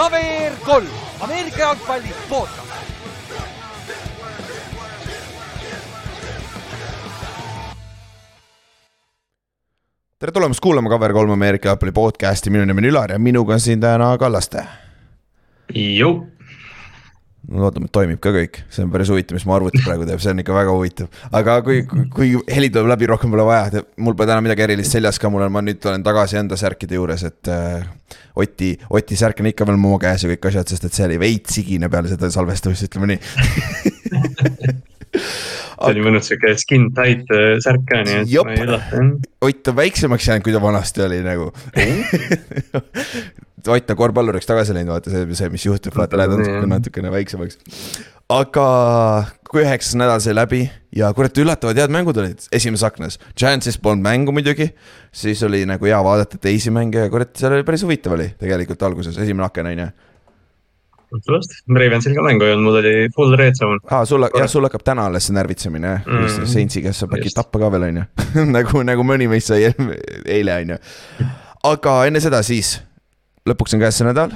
KVR kolm, Ameerika jalgpalli podcast. tere tulemast kuulama KVR3 Ameerika jalgpalli podcast'i, minu nimi on Ülar ja minuga on siin täna Kallaste. Loodame, et toimib ka kõik, see on päris huvitav, mis mu arvuti praegu teeb, see on ikka väga huvitav. aga kui, kui, heli tuleb läbi, rohkem pole vaja, mul pole täna midagi erilist seljas ka, mul on, ma nüüd olen tagasi enda särkide juures, et äh, Oti, Oti särk on ikka veel mu käes ja kõik asjad, sest et see oli veits sigine peale seda salvestamist, ütleme nii. See oli mõnus sihuke skin tight äh, särk ka, nii et ma ei üllata. Ott on väiksemaks jäänud, kui ta vanasti oli nagu Ott on korvpalluriks tagasi läinud, vaata see, see, mis juhtub, vaata lähed natukene, natukene väiksemaks. aga kui üheksas nädal sai läbi ja kurat, üllatavad head mängud olid esimeses aknas. Giantsis polnud mängu muidugi, siis oli nagu hea vaadata teisi mänge ja kurat, seal oli päris huvitav oli tegelikult alguses, esimene aken on ju. absoluutselt, Ravensil ka mängu ei olnud, mul oli full red zone. aa, sul, jah, sul hakkab täna alles see närvitsemine jah mm. Mm., Saintsi käest saab äkki tappa ka veel, on ju nagu, nagu mõni meist sai eile, on ju. aga enne seda siis, lõpuks on käes see nädal,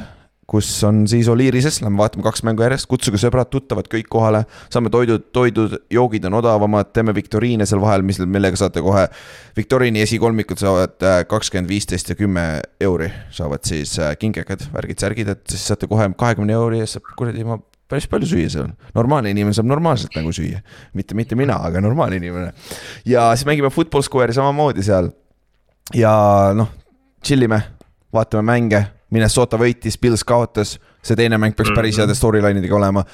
kus on siis Oliirises, lähme vaatame kaks mängu järjest, kutsuge sõbrad, tuttavad kõik kohale. saame toidud, toidud, joogid on odavamad, teeme viktoriine seal vahel, mis, millega saate kohe. viktoriini esikolmikud saavad äh, kakskümmend, viisteist ja kümme euri saavad siis äh, kingekad, värgid, särgid, et siis saate kohe kahekümne euri eest saab kuradi ma päris palju süüa seal, normaalne inimene saab normaalselt nagu süüa, mitte, mitte mina, aga normaalne inimene. ja siis mängime Football Square'i samamoodi seal. ja noh, chill ime, vaatame mänge, Minnesota võitis, Pils kaotas, see teine mäng peaks päris Mhm. heade storyline idega olema.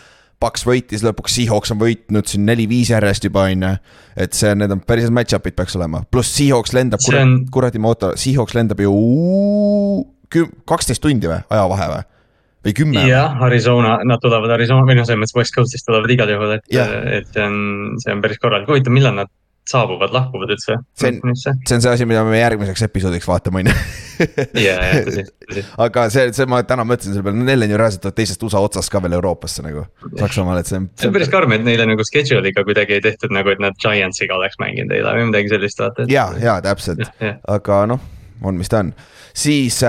Paks võitis lõpuks, Seahawks on võitnud siin neli-viis järjest juba on ju. et see, need on päris head match-up'id peaks olema, pluss Seahawks lendab kurat, on- kuradi ma ootan, Seahawks lendab ju küm-, kaksteist tundi või, ajavahe või? või kümme? jah, Arizona, nad tulevad Arizona või noh, selles mõttes West Coast'ist tulevad igal juhul, et Jah., et see on, see on päris korralik, huvitav, millal nad saabuvad, lahkuvad üldse? See on- see on see asi, mida me järgmiseks episoodiks vaatame, on ju. aga see, see ma täna mõtlesin selle peale, neil on ju reaalselt teisest USA otsast ka veel Euroopasse nagu Saksamaale, et see on. see on päris karm, et neile nagu schedule'iga kuidagi ei tehtud nagu, et nad Giantsiga oleks mänginud eile või midagi sellist, vaata. ja, ja täpselt, aga noh, on mis ta on. siis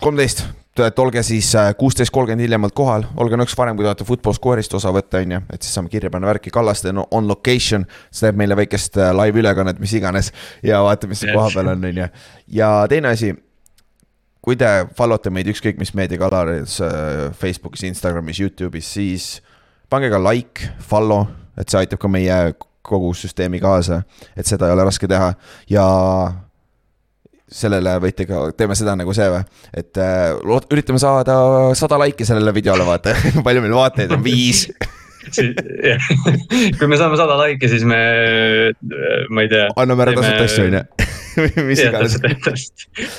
kolmteist äh,, et olge siis kuusteist kolmkümmend hiljemalt kohal, olge nõks varem, kui tahate Football Square'ist osa võtta, on ju, et siis saame kirja panna värki. Kallaste no, on location. see teeb meile väikest äh, live ülekannet, mis iganes. Ja vaatame, mis seal kohapeal on, on ju. ja teine asi. Kui te follow te meid ükskõik mis meediakanalides äh, Facebookis, Instagramis, Youtube'is, siis pange ka like, follow, et see aitab ka meie kogu süsteemi kaasa, et seda ei ole raske teha. Ja sellele võite ka, teeme seda nagu see või, et äh, üritame saada sada laiki sellele videole, vaata, palju meil vaatajaid on, viis. kui me saame sada laiki, siis me, ma ei tea. anname ära tasuta asju, on ju, mis iganes.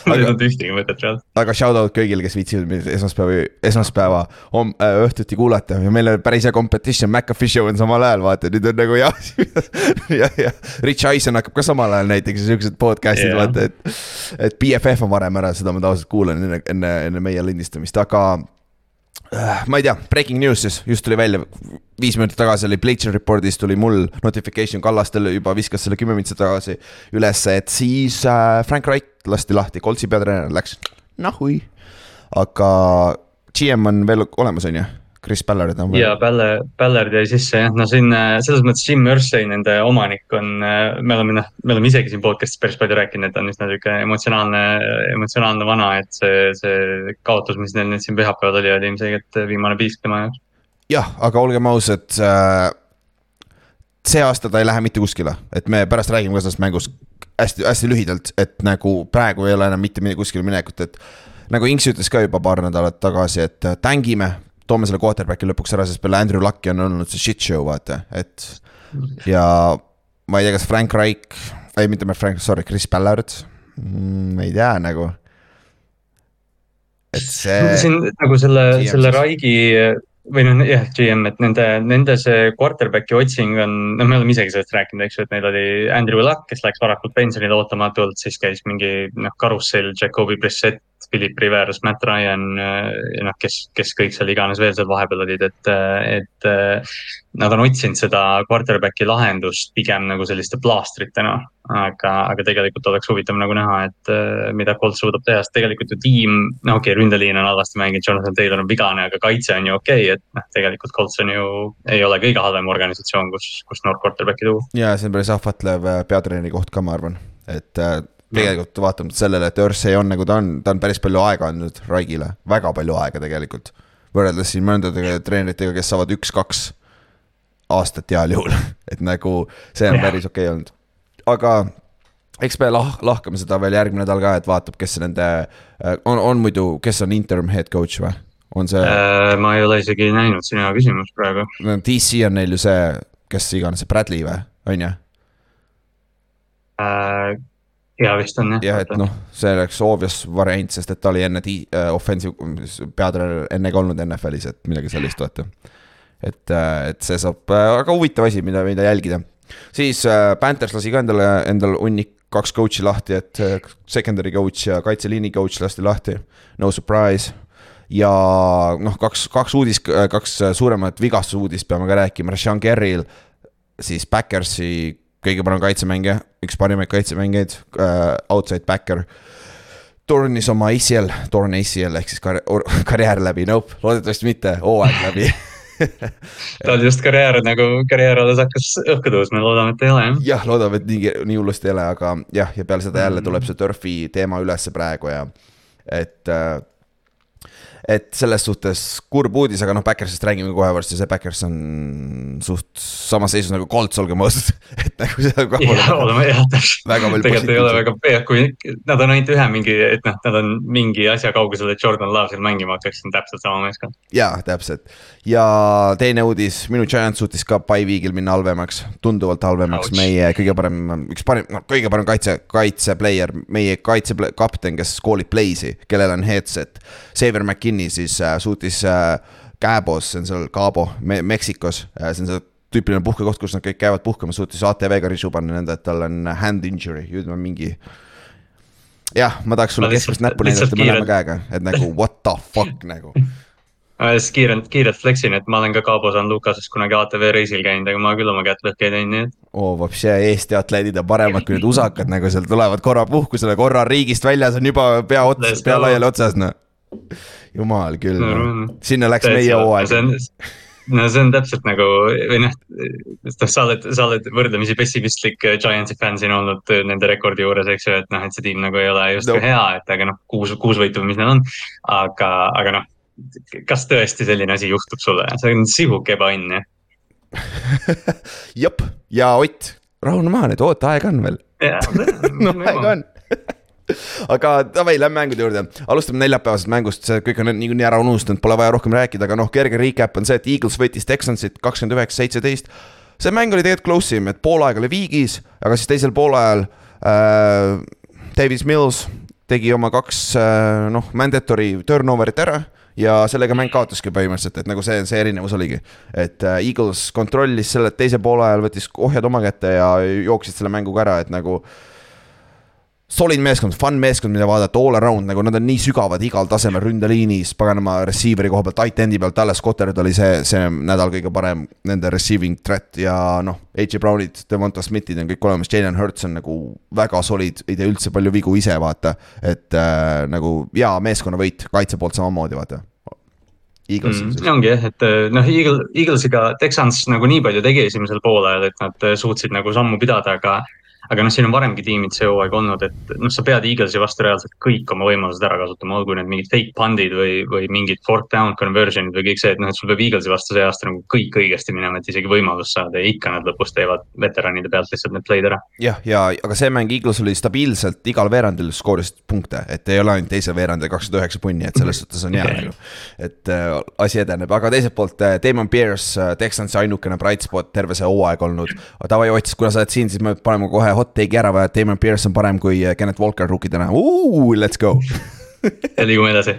mul ei olnud ühtegi mõtet reaalselt. aga shout out kõigile, kes viitsivad meid esmaspäeva, esmaspäeva homm- äh, õhtuti kuulata ja meil oli päris hea competition, McAfee show on samal ajal, vaata nüüd on nagu jah. ja, ja Rich Eisen hakkab ka samal ajal näiteks ja siuksed podcast'id Jaa. vaata, et. et BFF on varem ära, seda ma tavaliselt kuulan enne, enne, enne meie lindistamist, aga ma ei tea, breaking news siis just tuli välja, viis minutit tagasi oli Bleacher Reportis tuli mul notification, Kallastel juba viskas selle kümme minutit tagasi ülesse, et siis äh, Frank Wright lasti lahti, Coltsi peatreener läks nahui. aga GM on veel olemas, on ju, Chris Ballard on veel ja Ballard, Ballard jäi sisse jah, no siin äh, selles mõttes Jim Irsay, nende omanik on, me oleme noh, me oleme isegi siin podcast'is päris palju rääkinud, et ta on üsna sihuke emotsionaalne, emotsionaalne vana, et see, see kaotus, mis neil nüüd siin pühapäeval oli, oli ilmselgelt viimane piisk tema jaoks. jah, aga olgem ausad äh,. see aasta ta ei lähe mitte kuskile, et me pärast räägime ka sellest mängust hästi-hästi lühidalt, et nagu praegu ei ole enam mitte mi- kuskile minekut, et. nagu Inks ütles ka juba paar nädalat tagasi, et äh, tängime, toome selle quarterback'i lõpuks ära, sest peale Andrew Lucki on olnud see shit show, vaata, et. ja ma ei tea, kas Frank Reich, ei mitte Frank, sorry, Chris Ballard mm,, ei tea nagu. et see. siin nagu selle selle. Raigi või noh, jah, GM, et nende, nende see quarterback'i otsing on, noh, me oleme isegi sellest rääkinud, eks ju, et neil oli Andrew Luck, kes läks varakult pensionile ootamatult, siis käis mingi noh, karussell, Jakobi Brissett Philip Rivers, Matt Ryan ja noh, kes, kes kõik seal iganes veel seal vahepeal olid, et, et. Nad on otsinud seda quarterback'i lahendust pigem nagu selliste plaastritena, aga, aga tegelikult oleks huvitav nagu näha, et mida Colts suudab teha, sest tegelikult ju tiim, no okei okay,, ründeliin on halvasti mänginud, Jonathan Taylor on vigane, aga kaitse on ju okei okay,, et noh, tegelikult Colts on ju, ei ole kõige halvem organisatsioon, kus, kus noort quarterback'i tuua. ja see on päris ahvatlev peatreeneri koht ka, ma arvan, et tegelikult vaatamata sellele, et Örsey on nagu ta on, ta on päris palju aega andnud Raigile, väga palju aega tegelikult. võrreldes siin mõndade treeneritega, kes saavad üks-kaks aastat heal juhul, et nagu see on päris okei okay olnud. aga eks me lah-, lahkame seda veel järgmine nädal ka, et vaatab, kes nende, on, on muidu, kes on interim head coach või? on see äh,? ma ei ole isegi näinud, see on hea küsimus praegu. DC on neil ju see, kes iganes, see Bradley või, on ju? Äh, ja vist on jah. jah, et noh, see oleks obvious variant, sest et ta oli enne uh, offensive peatreener enne ka olnud NFL-is, et midagi sellist vaata. et, äh, et see saab väga uh, huvitav asi, mida, mida jälgida. siis Panthers lasi ka endale, endale hunnik kaks coach'i lahti, et secondary coach ja kaitseliini coach lasti lahti, no surprise ja noh, kaks, kaks uudist, kaks suuremat vigastusuudist peame ka rääkima, Rashan Kerril siis Backersi kõige parem kaitsemängija, üks parimaid kaitsemängijaid äh,, outside backer. tornis oma ACL, torn ACL ehk siis kar karjäär läbi, nope, loodetavasti mitte, hooaeg läbi. Tal just karjäär nagu, karjäär alles hakkas õhku tõusma, loodame, et ei ole jah. jah, loodame, et nii, nii hullusti ei ole, aga jah, ja peale seda jälle tuleb see Turfi teema ülesse praegu ja et äh, et selles suhtes kurb uudis, aga noh, Backersist räägime kohe varsti, see Backers on suht samas seisus nagu Colts, olgem ausad et nagu seda ka oleme jah, täpselt. tegelikult ei ole väga, kui nad on ainult ühe mingi, et noh, nad on mingi asja kaugusel, et Jordan Love seal mängima hakkaks, on täpselt sama meeskond. jaa, täpselt. Ja teine uudis, minu Giants suutis ka week'il minna halvemaks, tunduvalt halvemaks, meie kõige parem, üks parim, noh, kõige parem kaitse, kaitseplayer, meie kaitsekapten, kes koolib play'si, kellel on headset. Xavier McKinney siis äh, suutis äh, Cabos, see on seal Cabo Me, Meksikos äh,, see on see tüüpiline puhkekoht, kus nad kõik käivad puhkamas, suutis ATV-ga risu panna nõnda, et tal on hand injury, ütleme mingi. jah, ma tahaks sulle keskmist näppu näidata mõlema käega, et nagu what the fuck nagu lihtsalt kiirelt, kiirelt flexin, et ma olen ka Cabo San Lucases kunagi ATV reisil käinud, aga ma küll oma kätt lõhki ei teinud, nii et. oo, vapsi, Eesti atleedid on paremad kui need usakad nagu seal tulevad korra puhkusele, korra riigist väljas on juba pea otsas, pea laiali otsas, noh jumal küll no,, sinna läks Täitsa, meie hooaeg. no see on täpselt nagu või noh, sa oled, sa oled võrdlemisi pessimistlik Giantsi fänn siin olnud nende rekordi juures, eks ju, et noh, et see tiim nagu ei ole justkui no. hea, et aga noh, kuus, kuus võitu, mis neil on. aga, aga noh, kas tõesti selline asi juhtub sulle, see on sihuke ebaõnn, jah jep, ja Ott, rahune maha nüüd, oota, aega on veel. no aega on. aga davai, lähme mängude juurde, alustame neljapäevasest mängust, see kõik on niikuinii ära unustanud, pole vaja rohkem rääkida, aga noh, kerge recap on see, et Eagles võitis Texansit kakskümmend üheksa, seitseteist. see mäng oli tegelikult close im, et pool aega oli viigis, aga siis teisel poolajal äh, Davis Mills tegi oma kaks äh, noh, mandatory turnover'it ära ja sellega mäng kaotaski põhimõtteliselt, et nagu see, see erinevus oligi. et äh, Eagles kontrollis selle teise poole ajal, võttis ohjad oma kätte ja jooksid selle mänguga ära, et nagu solid meeskond, fun meeskond, mida vaadata all around, nagu nad on nii sügavad igal tasemel ründeliinis, paganama receiver'i koha pealt, tight end'i pealt, Dallas Goddard oli see, see nädal kõige parem nende receiving threat ja noh. AJ Brownid, Devonta Smithid on kõik olemas, Jalen Hurts on nagu väga solid, ei tee üldse palju vigu ise, vaata. et äh, nagu hea meeskonnavõit, kaitse poolt samamoodi, vaata. Eagles mm,. ongi jah, et äh, noh, Eagle, Eaglesiga Texans nagu nii palju tegi esimesel poolel, et nad äh, suutsid nagu sammu pidada, aga aga noh, siin on varemgi tiimid see hooaeg olnud, et noh, sa pead Eaglesi vastu reaalselt kõik oma võimalused ära kasutama, olgu need mingid fake pandid või, või mingid fourth down conversion'id või kõik see, et noh, et sul peab Eaglesi vastu see aasta nagu kõik õigesti minema, et isegi võimalust saada ja ikka nad lõpus teevad veteranide pealt lihtsalt need play'd ära. jah, ja aga see mäng Eagles oli stabiilselt igal veerandil skoorisid punkte, et ei ole ainult teisel veerandil kakskümmend üheksa punni, et selles suhtes on hea nagu. et äh, asi edeneb, aga teiselt poolt äh, Damon Pierce äh,, Texansi ainukene bright spot terve see hooaeg olnud. davai Ots, kuna sa oled siin, siis me paneme kohe hot take'i ära või, et Damon Pierce on parem kui äh, Kenneth Walker rookidena, let's go. Ja liigume edasi.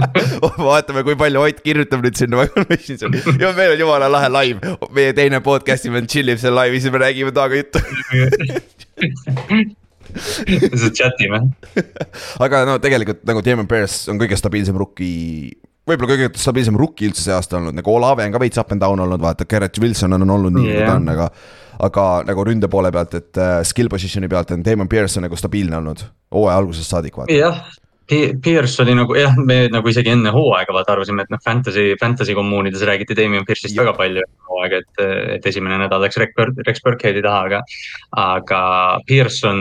Vaatame, kui palju Ott kirjutab nüüd sinna ja meil on jumala lahe live, meie teine podcast'i vend chill ib seal laivis ja me räägime temaga juttu. Lihtsalt chat ime. aga no tegelikult nagu Damon Pierce on kõige stabiilsem rookie võib-olla kõige stabiilsem rookie üldse see aasta olnud, nagu Olave on ka veits up and down olnud, vaata, Garrett Wilson on olnud nii yeah., nagu ta on, aga. aga nagu ründe poole pealt, et uh, skill position'i pealt on Damon Pierce on nagu stabiilne olnud, hooaja algusest saadik, vaata. jah, Pierce oli nagu jah, me nagu isegi enne hooaega vaata arvasime, et noh, fantasy, fantasy kommuunides räägiti Damien Pierce'ist väga palju hooaega, et, et esimene nädal läks Rex Burkheadi taha, aga. aga Pierce on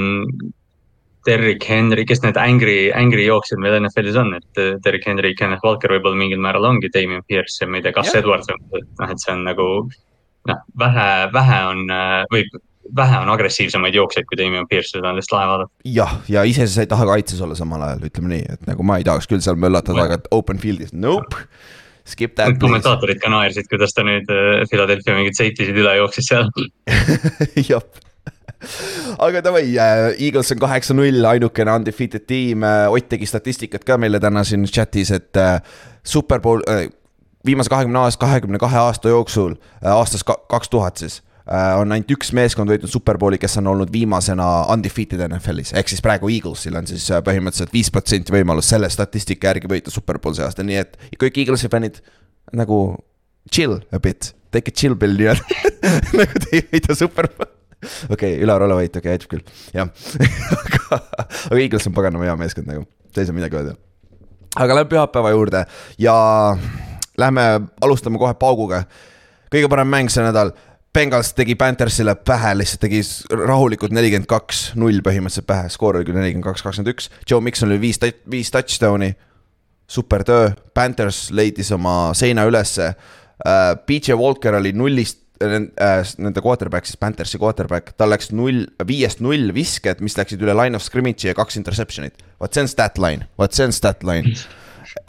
Derrick Henry, kes need angry, angry jooksjad meil NFL-is on, et eh, Derrick Henry, Kenneth Walker võib-olla mingil määral ongi Damien Pierce ja ma ei tea, Gus Jah. Edwards on, et noh, et see on nagu. noh, vähe, vähe on äh, või vähe on agressiivsemaid jooksjaid kui Damien Pierce, seda on lihtsalt lahe vaadata. jah, ja ise sa ei taha kaitses olla samal ajal, ütleme nii, et nagu ma ei tahaks küll seal möllatada, aga open field'is, nope. Skip that kommentaatorid ka naersid, kuidas ta nüüd äh, Philadelphia mingeid safety sid üle jooksis seal. jah. aga davai äh,, Eagles on kaheksa-null, ainukene undefeated tiim äh,, Ott tegi statistikat ka meile täna siin chat'is, et äh, superbowl äh,, viimase kahekümne aasta, kahekümne kahe aasta jooksul äh,, aastast ka- kaks tuhat siis äh, on ainult üks meeskond võitnud superbowli, kes on olnud viimasena undefeated NFL-is, ehk siis praegu Eaglesil on siis põhimõtteliselt viis protsenti võimalus selle statistika järgi võita superbowl see aasta, nii et kõik Eaglesi fännid nagu chill a bit, take a chill pill nii-öelda nagu te ei võida superbowl okei okay,, Ülar, ole vait, okei okay,, aitab küll, jah aga, aga Eagles on paganama hea meeskond nagu, ei saa midagi öelda. aga lähme pühapäeva juurde ja lähme, alustame kohe pauguga. kõige parem mäng see nädal, Bengals tegi Panthersile pähe, lihtsalt tegi rahulikult nelikümmend kaks, null põhimõtteliselt pähe, skoor oli küll nelikümmend kaks, kakskümmend üks. Joe Mikson oli viis, viis touchdown'i, super töö, Panthers leidis oma seina ülesse uh,. BJ Walker oli nullist äh, nende quarterback siis Panthersi quarterback, tal läks null, viiest null visked, mis läksid üle line of scrimmage'i ja kaks interception'it. vot see on stat line, vot see on stat line.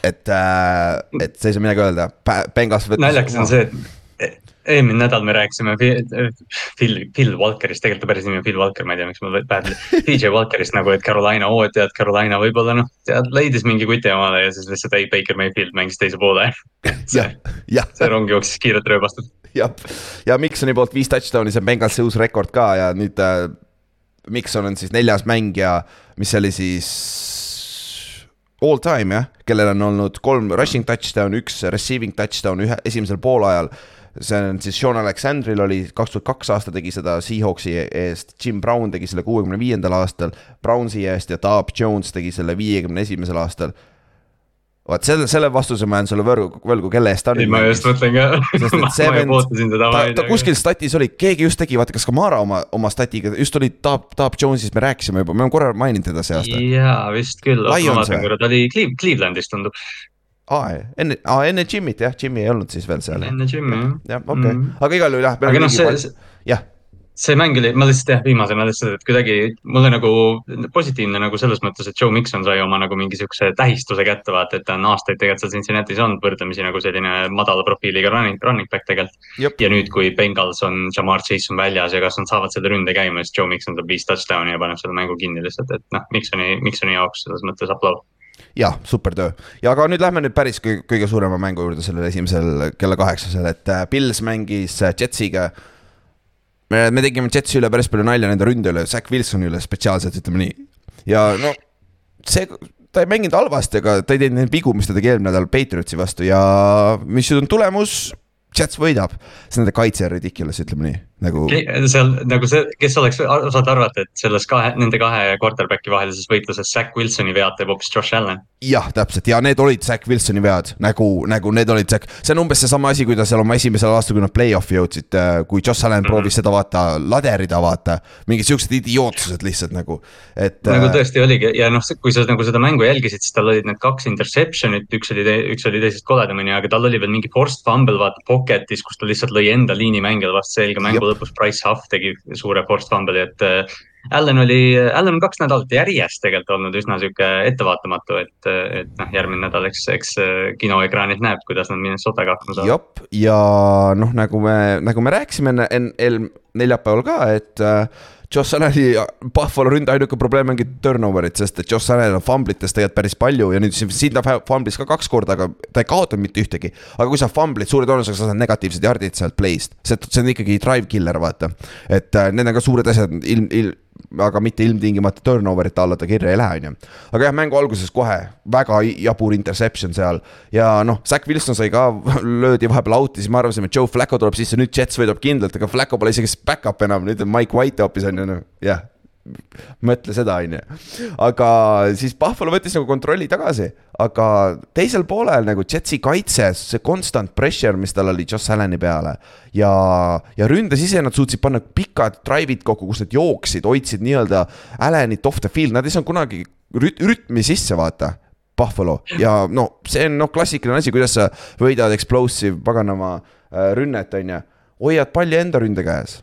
et äh,, et sa ei saa midagi öelda, võttis. naljakas on see, et eelmine nädal me rääkisime Phil, Phil, Walkerist, tegelikult ta päris nimi on Phil Walker, ma ei tea, miks mul päev. DJ Walkerist nagu, et Carolina, oo tead, Carolina võib-olla noh, tead, leidis mingi kuti omale ja siis lihtsalt ei, Baker Mayfield mängis teise poole. see jah, jah, see rong jooksis kiirelt rööbastult. Jah, ja Miksoni poolt viis touchdown'i, see on Bengalsi uus rekord ka ja nüüd äh, Mikson on siis neljas mängija, mis oli siis all time jah, kellel on olnud kolm rushing touchdown, üks receiving touchdown ühe esimesel poolajal. see on siis Sean Alexandril oli kaks tuhat kaks aasta tegi seda Seahawksi eest, Jim Brown tegi selle kuuekümne viiendal aastal, Brownsi eest ja Taab Jones tegi selle viiekümne esimesel aastal. Vaat selle, selle vastuse ma jään sulle võrgu, võlgu, kelle eest ta ei, nüüd ma just mõtlen ka, Sest et see vend- ta, ta kuskil statis oli, keegi just tegi, vaata, kas Kamara oma, oma statiga, just oli Taab, Taab Jones'ist me rääkisime juba, me oleme korra maininud teda see aasta. jaa, vist küll, ma vaatan korra, ta oli Cleve- Clevelandis tundub, aa, enne, aa enne Jimmy't jah, Jimmy ei olnud siis veel seal. enne Jimmy jah. jah, okei okay. Mm., aga igal juhul jah. aga noh, see, jah, see mäng oli, ma lihtsalt jah, viimasena lihtsalt, et kuidagi mulle nagu positiivne nagu selles mõttes, et Joe Mikson sai oma nagu mingi siukse tähistuse kätte, vaata, et ta on aastaid tegelikult seal Cincinnati's olnud võrdlemisi nagu selline madala profiiliga running, running back tegelikult. ja nüüd, kui Bengals on, Jamar Chase on väljas ja kas nad saavad selle ründe käima, siis Joe Mikson saab viis touchdown'i ja paneb selle mängu kinni lihtsalt, et noh, Miksoni, Miksoni jaoks selles mõttes aplaus. jah, super töö. ja aga nüüd lähme nüüd päris kõige, suurema mängu juurde sellel esimesel kella kaheksasel, et äh, Pils mängis äh, Jetsiga. me, me tegime Jetsi üle päris palju nalja nende ründe üle, Zack Wilsoni üle spetsiaalselt, ütleme nii. ja no see, ta ei mänginud halvasti, aga ta ei teinud neid vigu, mis ta tegi eelmine nädal Patriotsi vastu ja mis on tulemus, Jets võidab. see nende kaitse on ridiculous, ütleme nii, nagu seal nagu see, kes oleks osanud arvata, et selles kahe, nende kahe quarterback'i vahelises võitluses Zack Wilsoni vead teeb hoopis Josh Allan. jah, täpselt ja need olid Zack Wilsoni vead nagu, nagu need olid Zack, see on umbes seesama asi, kui ta seal oma esimesel aastal, kui nad play-off'i jõudsid, kui Josh Allan mm. -hmm. proovis seda vaata laderida, vaata. mingid siuksed idiootsused lihtsalt nagu, et. nagu tõesti oligi ja noh, kui sa nagu seda mängu jälgisid, siis tal olid need kaks interception'it, üks oli, üks oli teisest koledamini, aga tal oli veel mingi forced fumble vaata pocket'is, kus ta lihtsalt lõi enda liinimängijale vastu selga, mängu Jep. lõpus Price Huff tegi suure forced fumble'i, et äh, Allan oli, Allan on kaks nädalat järjest tegelikult olnud üsna sihuke ettevaatamatu, et, et noh, järgmine nädal, eks, eks äh, kinoekraanilt näeb, kuidas nad Minnesotaga hakkama saavad. jep, ja noh, nagu me, nagu me rääkisime enne, enne neljapäeval ka, et äh, Josh Allan'i Buffalo ründe ainuke probleem ongi turnover'id, sest et Josh Allan on famblites tegelikult päris palju ja nüüd siin siin ta famblis ka kaks korda, aga ta ei kaotanud mitte ühtegi. aga kui sa famblid, suure tõenäosusega sa saad negatiivsed jardid sealt play'st, see, see on ikkagi drive killer, vaata. et äh, need on ka suured asjad, ilm, ilm, aga mitte ilmtingimata turnover'ite alla ta kirja ei lähe, on ju. aga jah, mängu alguses kohe väga jabur interception seal ja noh, Zack Wilson sai ka, löödi vahepeal out'i, siis me arvasime, et Joe Flacco tuleb sisse, nüüd Jets võidab kindlalt, aga Flacco pole isegi back-up enam, nüüd on Mike White hoopis on ju, noh jah mõtle seda, on ju. aga siis Buffalo võttis nagu kontrolli tagasi, aga teisel poolel nagu Jetsi kaitse, see constant pressure, mis tal oli Joss Allan'i peale. ja, ja ründes ise nad suutsid panna pikad drive'id kokku, kus nad jooksid, hoidsid nii-öelda Allan'it off the field, nad ei saanud kunagi rüt-, rütmi sisse, vaata. Buffalo ja no see on noh, klassikaline asi, kuidas sa võidad explosive paganama äh, rünnet, on ju. hoiad palli enda ründe käes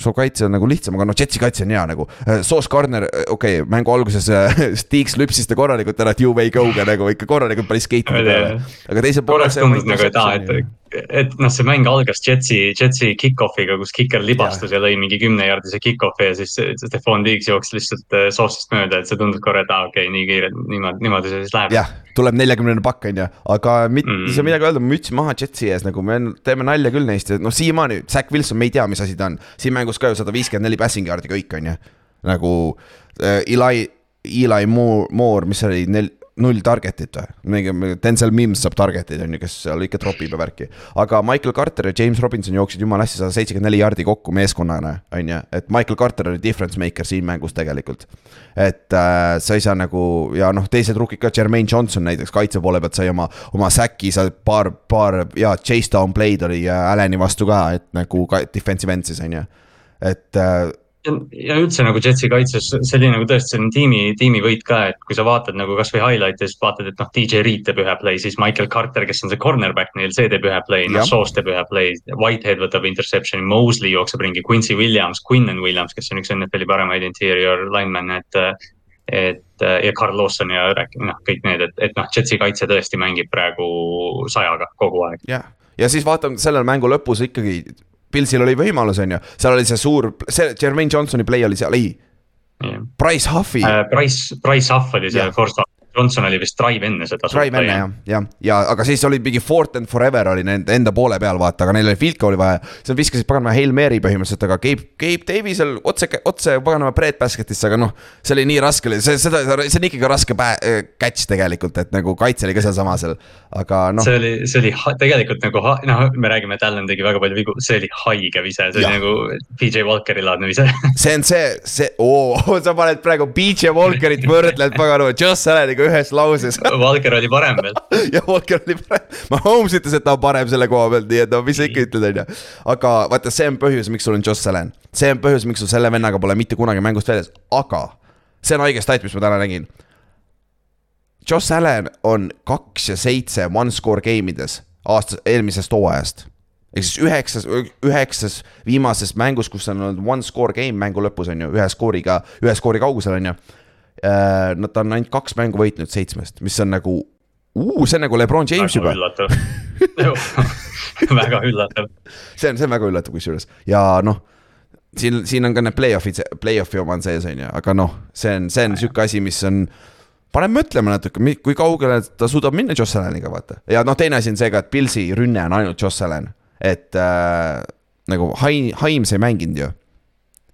su kaitse on nagu lihtsam, aga noh, Jetsi kaitse on hea nagu. Sauce Gardner, okei okay,, mängu alguses Stiggs lüpsis ta korralikult ära, et you may go'ga nagu ikka korralikult pani skate'i peale. aga teisel poolel. korraks tundus nagu, et aa, et, et noh, see mäng algas Jetsi, Jetsi kick-off'iga, kus kiker libastus ja, ja lõi mingi kümnejaardise kick-off'i ja siis Stefan Diggs jooksis lihtsalt äh, Sauce'ist mööda, et see tundus korra, et aa, okei okay,, nii kiire, niimoodi, niimoodi see siis läheb. jah, tuleb neljakümnene pakk, on ju, aga mitte mm., ei saa midagi öelda, müts maha Jetsi ees, nagu me teeme nalja küll neist ja noh, siiamaani, Zack Wilson, me ei tea, mis asi ta on. siin mängus ka ju sada viiskümmend neli passing yard'i kõik, on ju. nagu äh, Eli, Eli Moore, Moore, mis oli nel-, null target'it või, mingi Denzel Mims saab target'id on ju, kes seal ikka tropib ja värki. aga Michael Carter ja James Robinson jooksid jumala hästi sada seitsekümmend neli jardi kokku meeskonnana, on ju, et Michael Carter oli difference maker siin mängus tegelikult. et äh, sa ei saa nagu ja noh, teised rukid ka, Jermaine Johnson näiteks kaitse poole pealt sai oma, oma säki, sa paar, paar ja chase down play'd oli äh, Allan'i vastu ka, et nagu ka defensive end siis on ju, et äh, ja üldse nagu Jetsi kaitses, see oli nagu tõesti selline tiimi, tiimivõit ka, et kui sa vaatad nagu kasvõi highlight'e, siis vaatad, et noh, DJ Reed teeb ühe play, siis Michael Carter, kes on see cornerback neil, see teeb ühe play, noh, Sauce teeb ühe play. Whitehead võtab interception'i, Mosley jookseb ringi, Quincy Williams, Quinnen Williams, kes on üks NFL-i paremaid interior lineman, et. et ja Carl Lawson ja noh, kõik need, et, et noh, Jetsi kaitse tõesti mängib praegu sajaga kogu aeg. jah, ja siis vaatame selle mängu lõpus ikkagi Pilsil oli võimalus, on ju, seal oli see suur, see Jermaine Johnsoni play oli seal, ei. Price Huffi uh,. Price, Price Huff oli see first Johnson oli vist drive enne seda. Drive enne jah, jah, ja aga siis oli mingi Fort and Forever oli nende enda poole peal, vaata, aga neil oli field goal'i vaja. siis viskasid paganama Hail Mary põhimõtteliselt, aga Gabe, Gabe Davisel otse, otse paganama bread basket'isse, aga noh. see oli nii raske, see, seda, see on ikkagi raske äh, catch tegelikult, et nagu kaitse oli ka sealsama seal, aga noh. see oli, see oli tegelikult nagu, noh, me räägime, et Allan tegi väga palju vigu, see oli haige vise, see ja. oli nagu PJ Walkeri laadne vise see on see, see, oo, sa paned praegu PJ Walkerit võrdled paganama Joss Alleniga ühes lauses. Valker oli parem veel. jah, Valker oli parem, Mahomes ütles, et ta on parem selle koha pealt, nii et no mis sa ikka ütled, on ju. aga vaata, see on põhjus, miks sul on Joss Allan, see on põhjus, miks sul selle vennaga pole mitte kunagi mängust väljas, aga see on haige stat, mis ma täna nägin. Joss Allan on kaks ja seitse one score game ides aasta, eelmisest hooajast. Ehk siis üheksas, üheksas viimases mängus, kus on olnud one score game mängu lõpus on ju, ühe skooriga, ühe skoori kaugusel on ju Äh, nad on ainult kaks mängu võitnud seitsmest, mis on nagu uh,, see on nagu Lebron James väga juba. väga üllatav. see on, see on väga üllatav kusjuures ja noh, siin, siin on ka need play-off'id, play-off'i oma on sees, on ju, aga noh, see on, see on sihuke asi, mis on paneb mõtlema natuke, kui kaugele ta suudab minna Joss Alleniga, vaata. ja noh, teine asi on see ka, et Pilsi rünne on ainult Joss Allan, et äh, nagu Haim, Haims ei mänginud ju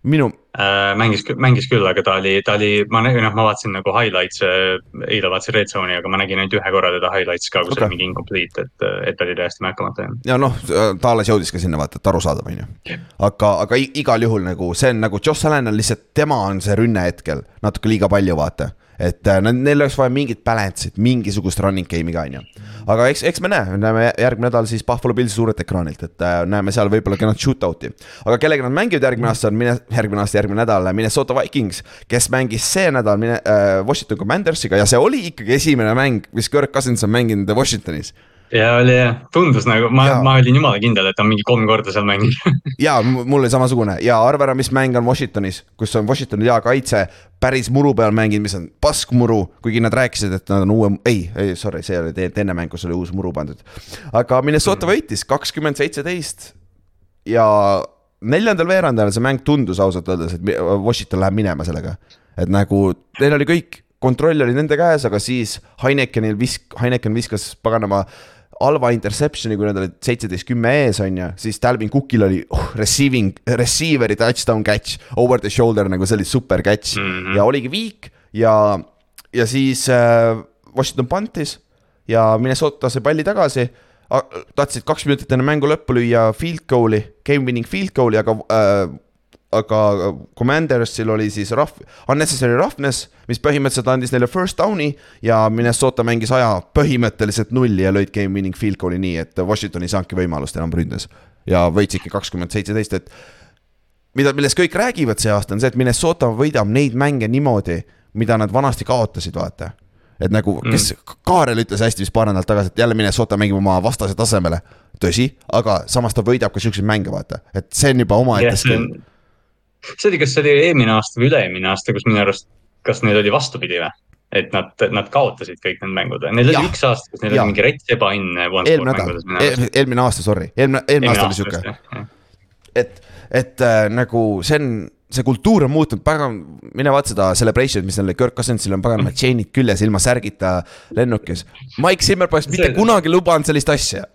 minu äh,. mängis, mängis küll, aga ta oli, ta oli, ma noh, ma vaatasin nagu highlights, äh, eile vaatasin Red Zone'i, aga ma nägin ainult ühe korra teda highlights ka, kus okay. oli mingi incomplete, et, et ta oli täiesti märkamata jäänud. ja noh, ta alles jõudis ka sinna vaata, et arusaadav on ju. aga, aga igal juhul nagu see on nagu Josh Allan on lihtsalt, tema on see rünne hetkel natuke liiga palju, vaata et äh, neil oleks vaja mingit balance'it, mingisugust running game'i ka, on ju. aga eks, eks me näe, näeme järgmine nädal siis Buffalo Pillsi suurelt ekraanilt, et äh, näeme seal võib-olla kenat shootout'i. aga kellega nad mängivad järgmine aasta on mine, järgmine aasta, järgmine nädal Minnesota Vikings, kes mängis see nädal mine, äh, Washington Commandersiga ja see oli ikkagi esimene mäng, mis Kirk Cousins on mänginud Washingtonis ja oli jah, tundus nagu, ma, ma olin jumala kindel, et on mingi kolm korda seal mänginud ja mul oli samasugune ja arva ära, mis mäng on Washingtonis, kus on Washingtonil hea kaitse, päris muru peal mänginud, mis on paskmuru, kuigi nad rääkisid, et nad on uue, ei, ei sorry, see oli teine mäng, kus oli uus muru pandud. aga Minnesota mm. võitis kakskümmend seitseteist ja neljandal veerandajal see mäng tundus ausalt öeldes, et Washington läheb minema sellega. et nagu neil oli kõik, kontroll oli nende käes, aga siis Heinekenil visk-, Heineken viskas paganama halva interception'i, kui nad olid seitseteist kümme ees, on ju, siis Dalvin Cookil oli oh, receiving, receiver'i touchdown catch, over the shoulder nagu see oli super catch mm. -hmm. ja oligi viik ja, ja siis äh, Washington pantis ja Minnesota sai palli tagasi. tahtsid kaks minutit enne mängu lõppu lüüa field goal'i, game winning field goal'i, aga äh, aga Commandersil oli siis rough, unnecessary roughness, mis põhimõtteliselt andis neile first down'i ja Minnesota mängis aja põhimõtteliselt nulli ja lõid game winning field goal'i nii, et Washington ei saanudki võimalust enam ründes. ja võitsidki kakskümmend seitseteist, et mida, millest kõik räägivad see aasta, on see, et Minnesota võidab neid mänge niimoodi, mida nad vanasti kaotasid, vaata. et nagu, kes mm., Kaarel ütles hästi vist paar nädalat tagasi, et jälle Minnesota mängib oma vastase tasemele. tõsi, aga samas ta võidab ka siukseid mänge, vaata, et see on juba omaette see skill see oli, kas see oli eelmine aasta või üle-eelmine aasta, kus minu arust, kas neil oli vastupidi või? et nad, nad kaotasid kõik need mängud, neil oli Jah. üks aasta, kus neil Jah. oli mingi rets ebaõnne. eelmine nädal, eelmine aasta, sorry, eelmine, eelmine aasta oli sihuke, et, et äh, nagu see on, see kultuur on muutunud, pagan, mine vaata seda celebration'it, mis neil oli, Kirk Cousinsil on paganama chain'id küljes ilma särgita lennukis. Mike Zimmer poleks mitte See- kunagi lubanud sellist asja.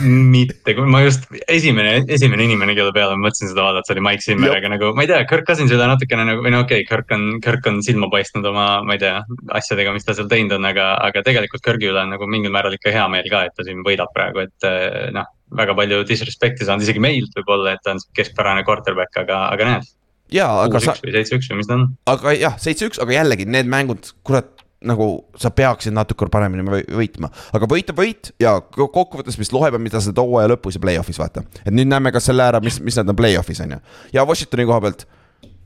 mitte, ma just esimene, esimene inimene, kelle peale ma mõtlesin seda vaadata, oli Mike Zimmer, aga nagu ma ei tea, Kirk Cousins üle natukene nagu või no okei okay,, Kirk on, Kirk on silma paistnud oma, ma ei tea, asjadega, mis ta seal teinud on, aga, aga tegelikult Kirgi üle on nagu mingil määral ikka hea meel ka, et ta siin võidab praegu, et eh, noh, väga palju disrespect'i saanud isegi meilt võib-olla, et ta on keskpärane quarterback, aga, aga näed, jaa, aga sa seitse-üks või mis ta on. aga jah, seitse-üks, aga jällegi need mängud, kurat, nagu sa peaksid natuke paremini või- võitma, aga võit on võit ja ko- kokkuvõttes, mis loeb, on mida sa teed hooaja lõpus ja play-off'is vaata. et nüüd näeme ka selle ära, mis, mis nad on play-off'is on ju. ja Washingtoni koha pealt,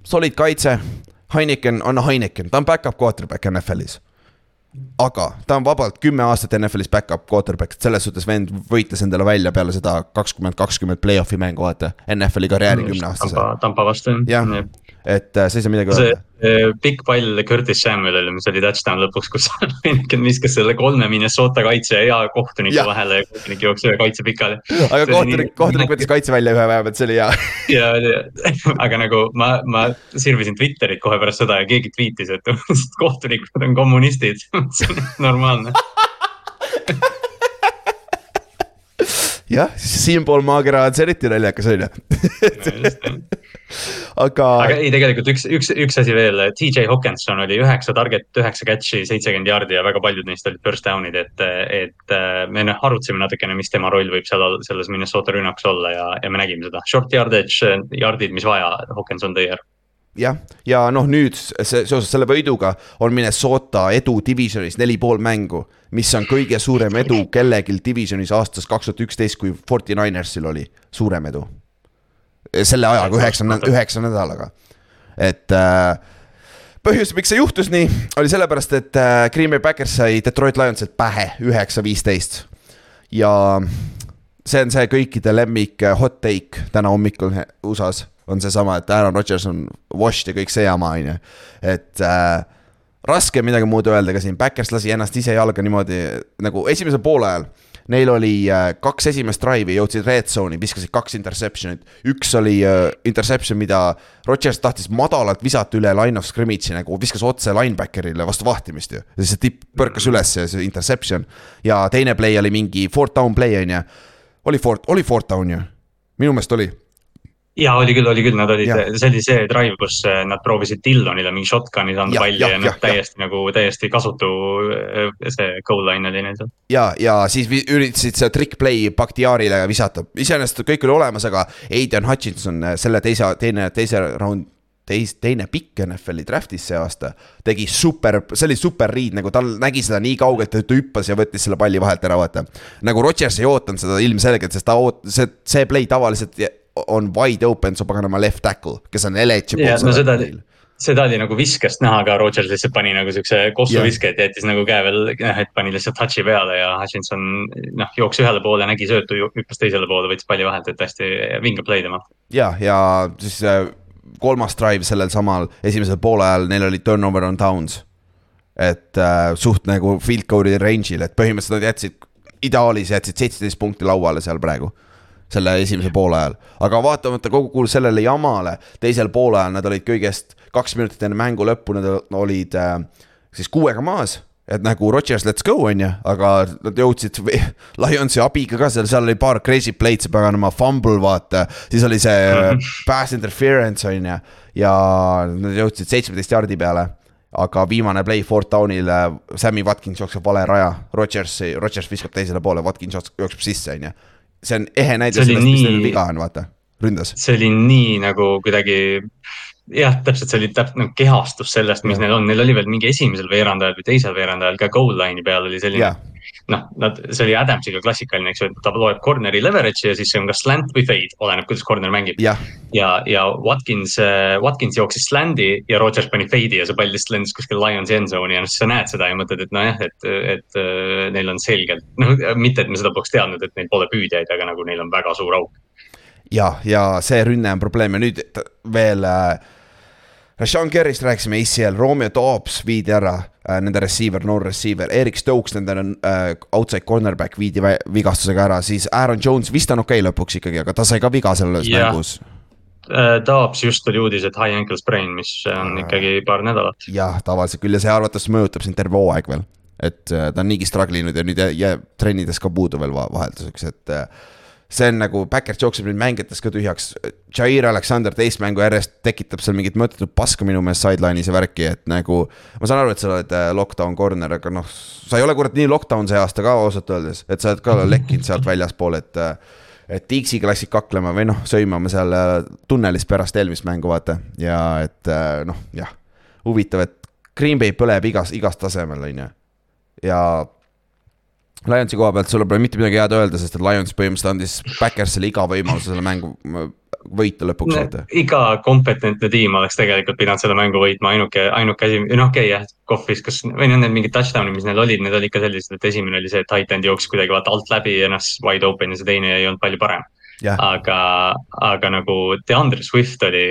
solid kaitse, Heineken on Heineken, ta on back-up quarterback NFL-is. aga ta on vabalt kümme aastat NFL-is back-up quarterback, selles suhtes vend võitles endale välja peale seda kakskümmend, kakskümmend play-off'i mängu, vaata. NFL-i karjääri kümneaastase, Tampa, Tampa vastu. Jah. Et äh, sa ei saa midagi see öelda. eh, pikk pall Curtis Samuelile, mis oli touchdown lõpuks, kus Heineken viskas selle kolme Minnesota kaitse ja kohtuniku Jah. vahele ja kohtunik jooksis ühe kaitse pikali. aga kohtunik, kohtunik võttis kaitse välja ühe pealt, see oli hea. ja, ja aga nagu ma, ma sirvisin Twitterit kohe pärast seda ja keegi tweetis, et kohtunikud on kommunistid. see on normaalne. jah, siinpool maakera on see eriti naljakas on ju. aga aga ei, tegelikult üks, üks, üks asi veel, TJ Hawkinson oli üheksa target, üheksa catch'i, seitsekümmend jaardi ja väga paljud neist olid first down'id, et, et äh, me noh arutasime natukene, mis tema roll võib seal selles Minnesota rünnakus olla ja, ja me nägime seda short yardage, yard'id, mis vaja, Hawkinson tõi ära. jah, ja noh, nüüd see seoses selle võiduga on Minnesota edu divisionis neli pool mängu, mis on kõige suurem edu kellelgi divisionis aastast kaks tuhat üksteist, kui Forty Ninersil oli suurem edu. selle ajaga, üheksa, üheksa nädalaga, et äh, põhjus, miks see juhtus nii, oli sellepärast, et äh, Green Bay Packers sai Detroit Lionsilt pähe üheksa, viisteist. Ja see on see kõikide lemmik äh, hot take täna hommikul USA-s on seesama, et Aaron Rodgers on washed ja kõik see jama, on ju, et äh, raske on midagi muud öelda ka siin, Backers lasi ennast ise jalga niimoodi nagu esimesel poolajal. Neil oli äh, kaks esimest drive'i, jõudsid red zone'i, viskasid kaks interception'it, üks oli äh, interception, mida Rodgers tahtis madalalt visata üle line of scrimmage'i nagu viskas otse linebacker'ile vastu vahtimist ju. ja siis see tipp põrkas üles ja see interception ja teine play oli mingi fourth down play on ju. oli fourth, oli fourth down ju, minu meelest oli ja oli küll, oli küll, nad olid see oli see drive, kus äh, nad proovisid Dillonile mingi shotgun'i saanud palli ja jah, noh täiesti nagu täiesti kasutu äh, see goal line oli neil seal. ja, ja siis üritasid seda trick play Bakhtiarile visata, iseenesest kõik oli olemas, aga Aidan Hutchinson äh, selle teise, teine, teise round teis-, teine pikk NFL-i draft'is see aasta tegi super, see oli super riid, nagu tal nägi seda nii kaugelt, et ta hüppas ja võttis selle palli vahelt ära, vaata. nagu Rodgers ei ootanud seda ilmselgelt, sest ta oot-, see, see play tavaliselt on wide open su paganama left tackle, kes on eligible Jah, no seda- seda oli nagu viskest näha ka, Rodgers lihtsalt pani nagu siukse kossuviske, et jättis nagu käe veel, noh, et pani lihtsalt touch'i peale ja Hutchinson noh, jooksis ühele poole, nägi söötu, hüppas teisele poole, võttis palli vahelt, et hästi vinge play tema. ja, ja siis äh, kolmas drive sellel samal esimesel poolajal, neil oli turnover on downs. et äh, suht nagu field goal'i range'il, et põhimõtteliselt nad jätsid, ideaalis jätsid seitseteist punkti lauale seal praegu selle esimese poole ajal, aga vaatamata kogu sellele jamale, teisel poolajal nad olid kõigest kaks minutit enne mängu lõppu, nad olid äh, siis kuuega maas. et nagu Rodgers, let's go, on ju, aga nad jõudsid Lionsi abiga ka seal, seal oli paar crazy play'd, see paganama fumble, vaata. siis oli see -hmm. pass interference, on ju, ja nad jõudsid seitsmeteist jardi peale aga viimane play fourth down'il, Sammy Watkins jookseb vale raja, Rodgersi, Rodgers viskab teisele poole, Watkins jookseb sisse, on ju. See on ehe näide sellest, mis neil viga on, vaata, ründas. see oli nii nagu kuidagi jah, täpselt, see oli täpselt nagu kehastus sellest, mis ja. neil on, neil oli veel mingi esimesel veerandajal või teisel veerandajal ka goal line'i peal oli selline. Noh, nad, see oli Adamsiga klassikaline, eks ju, et ta loeb corner'i leverage'i ja siis see on kas slant või fade, oleneb, kuidas corner mängib. ja, ja, ja Watkins, äh, Watkins jooksis slant'i ja Rodgers pani fade'i ja see pall lihtsalt lendas kuskil Lionsi end zone'i ja noh, siis sa näed seda ja mõtled, et nojah, et, et, et äh, neil on selgelt, noh, mitte, et me seda poleks teadnud, et neil pole püüdjaid, aga nagu neil on väga suur auk. ja, ja see rünne on probleem ja nüüd veel äh Rashawn Kerrist rääkisime ACL, Romeo Dobbs viidi ära äh,, nende receiver, noor receiver, Erik Stokes, nende äh, outside cornerback viidi vigastusega ära, siis Aaron Jones vist on okei okay lõpuks ikkagi, aga ta sai ka viga selles yeah. mängus äh,. Dobbs just tuli uudis, et high ankle sprain, mis on äh, ikkagi paar nädalat. jah, tavaliselt küll ja see arvatavasti mõjutab sind terve hooaeg veel. et äh, ta on niigi struggle inud ja nüüd jääb trennides ka puudu veel vahelduseks, et äh, see on nagu, Backers jookseb nüüd mängijates ka tühjaks. Jair Alexander teist mängu järjest tekitab seal mingit mõttetut paska minu meelest sideline'is ja värki, et nagu. ma saan aru, et sa oled äh, lockdown corner, aga noh, sa ei ole kurat nii lockdown see aasta ka ausalt öeldes, et sa oled ka lekkinud sealt väljaspool, et. Äh, et X-iga läksid kaklema või noh, sõimama seal äh, tunnelis pärast eelmist mängu, vaata ja et noh, jah. huvitav, et Green Bay põleb igas, igas tasemel, on ju. ja Lionsi koha pealt sul pole mitte midagi head öelda, sest et Lions põhimõtteliselt andis Backersile iga võimaluse selle mängu võita lõpuks no,. iga kompetentne tiim oleks tegelikult pidanud selle mängu võitma, ainuke, ainuke asi, noh okei okay, jah, KOV viskas või noh, need mingid touchdown'id, mis neil olid, need olid ikka sellised, et esimene oli see, et titan jooksis kuidagi vaata alt läbi ennast wide open ja see teine ei olnud palju parem aga, aga nagu DeAndre Swift oli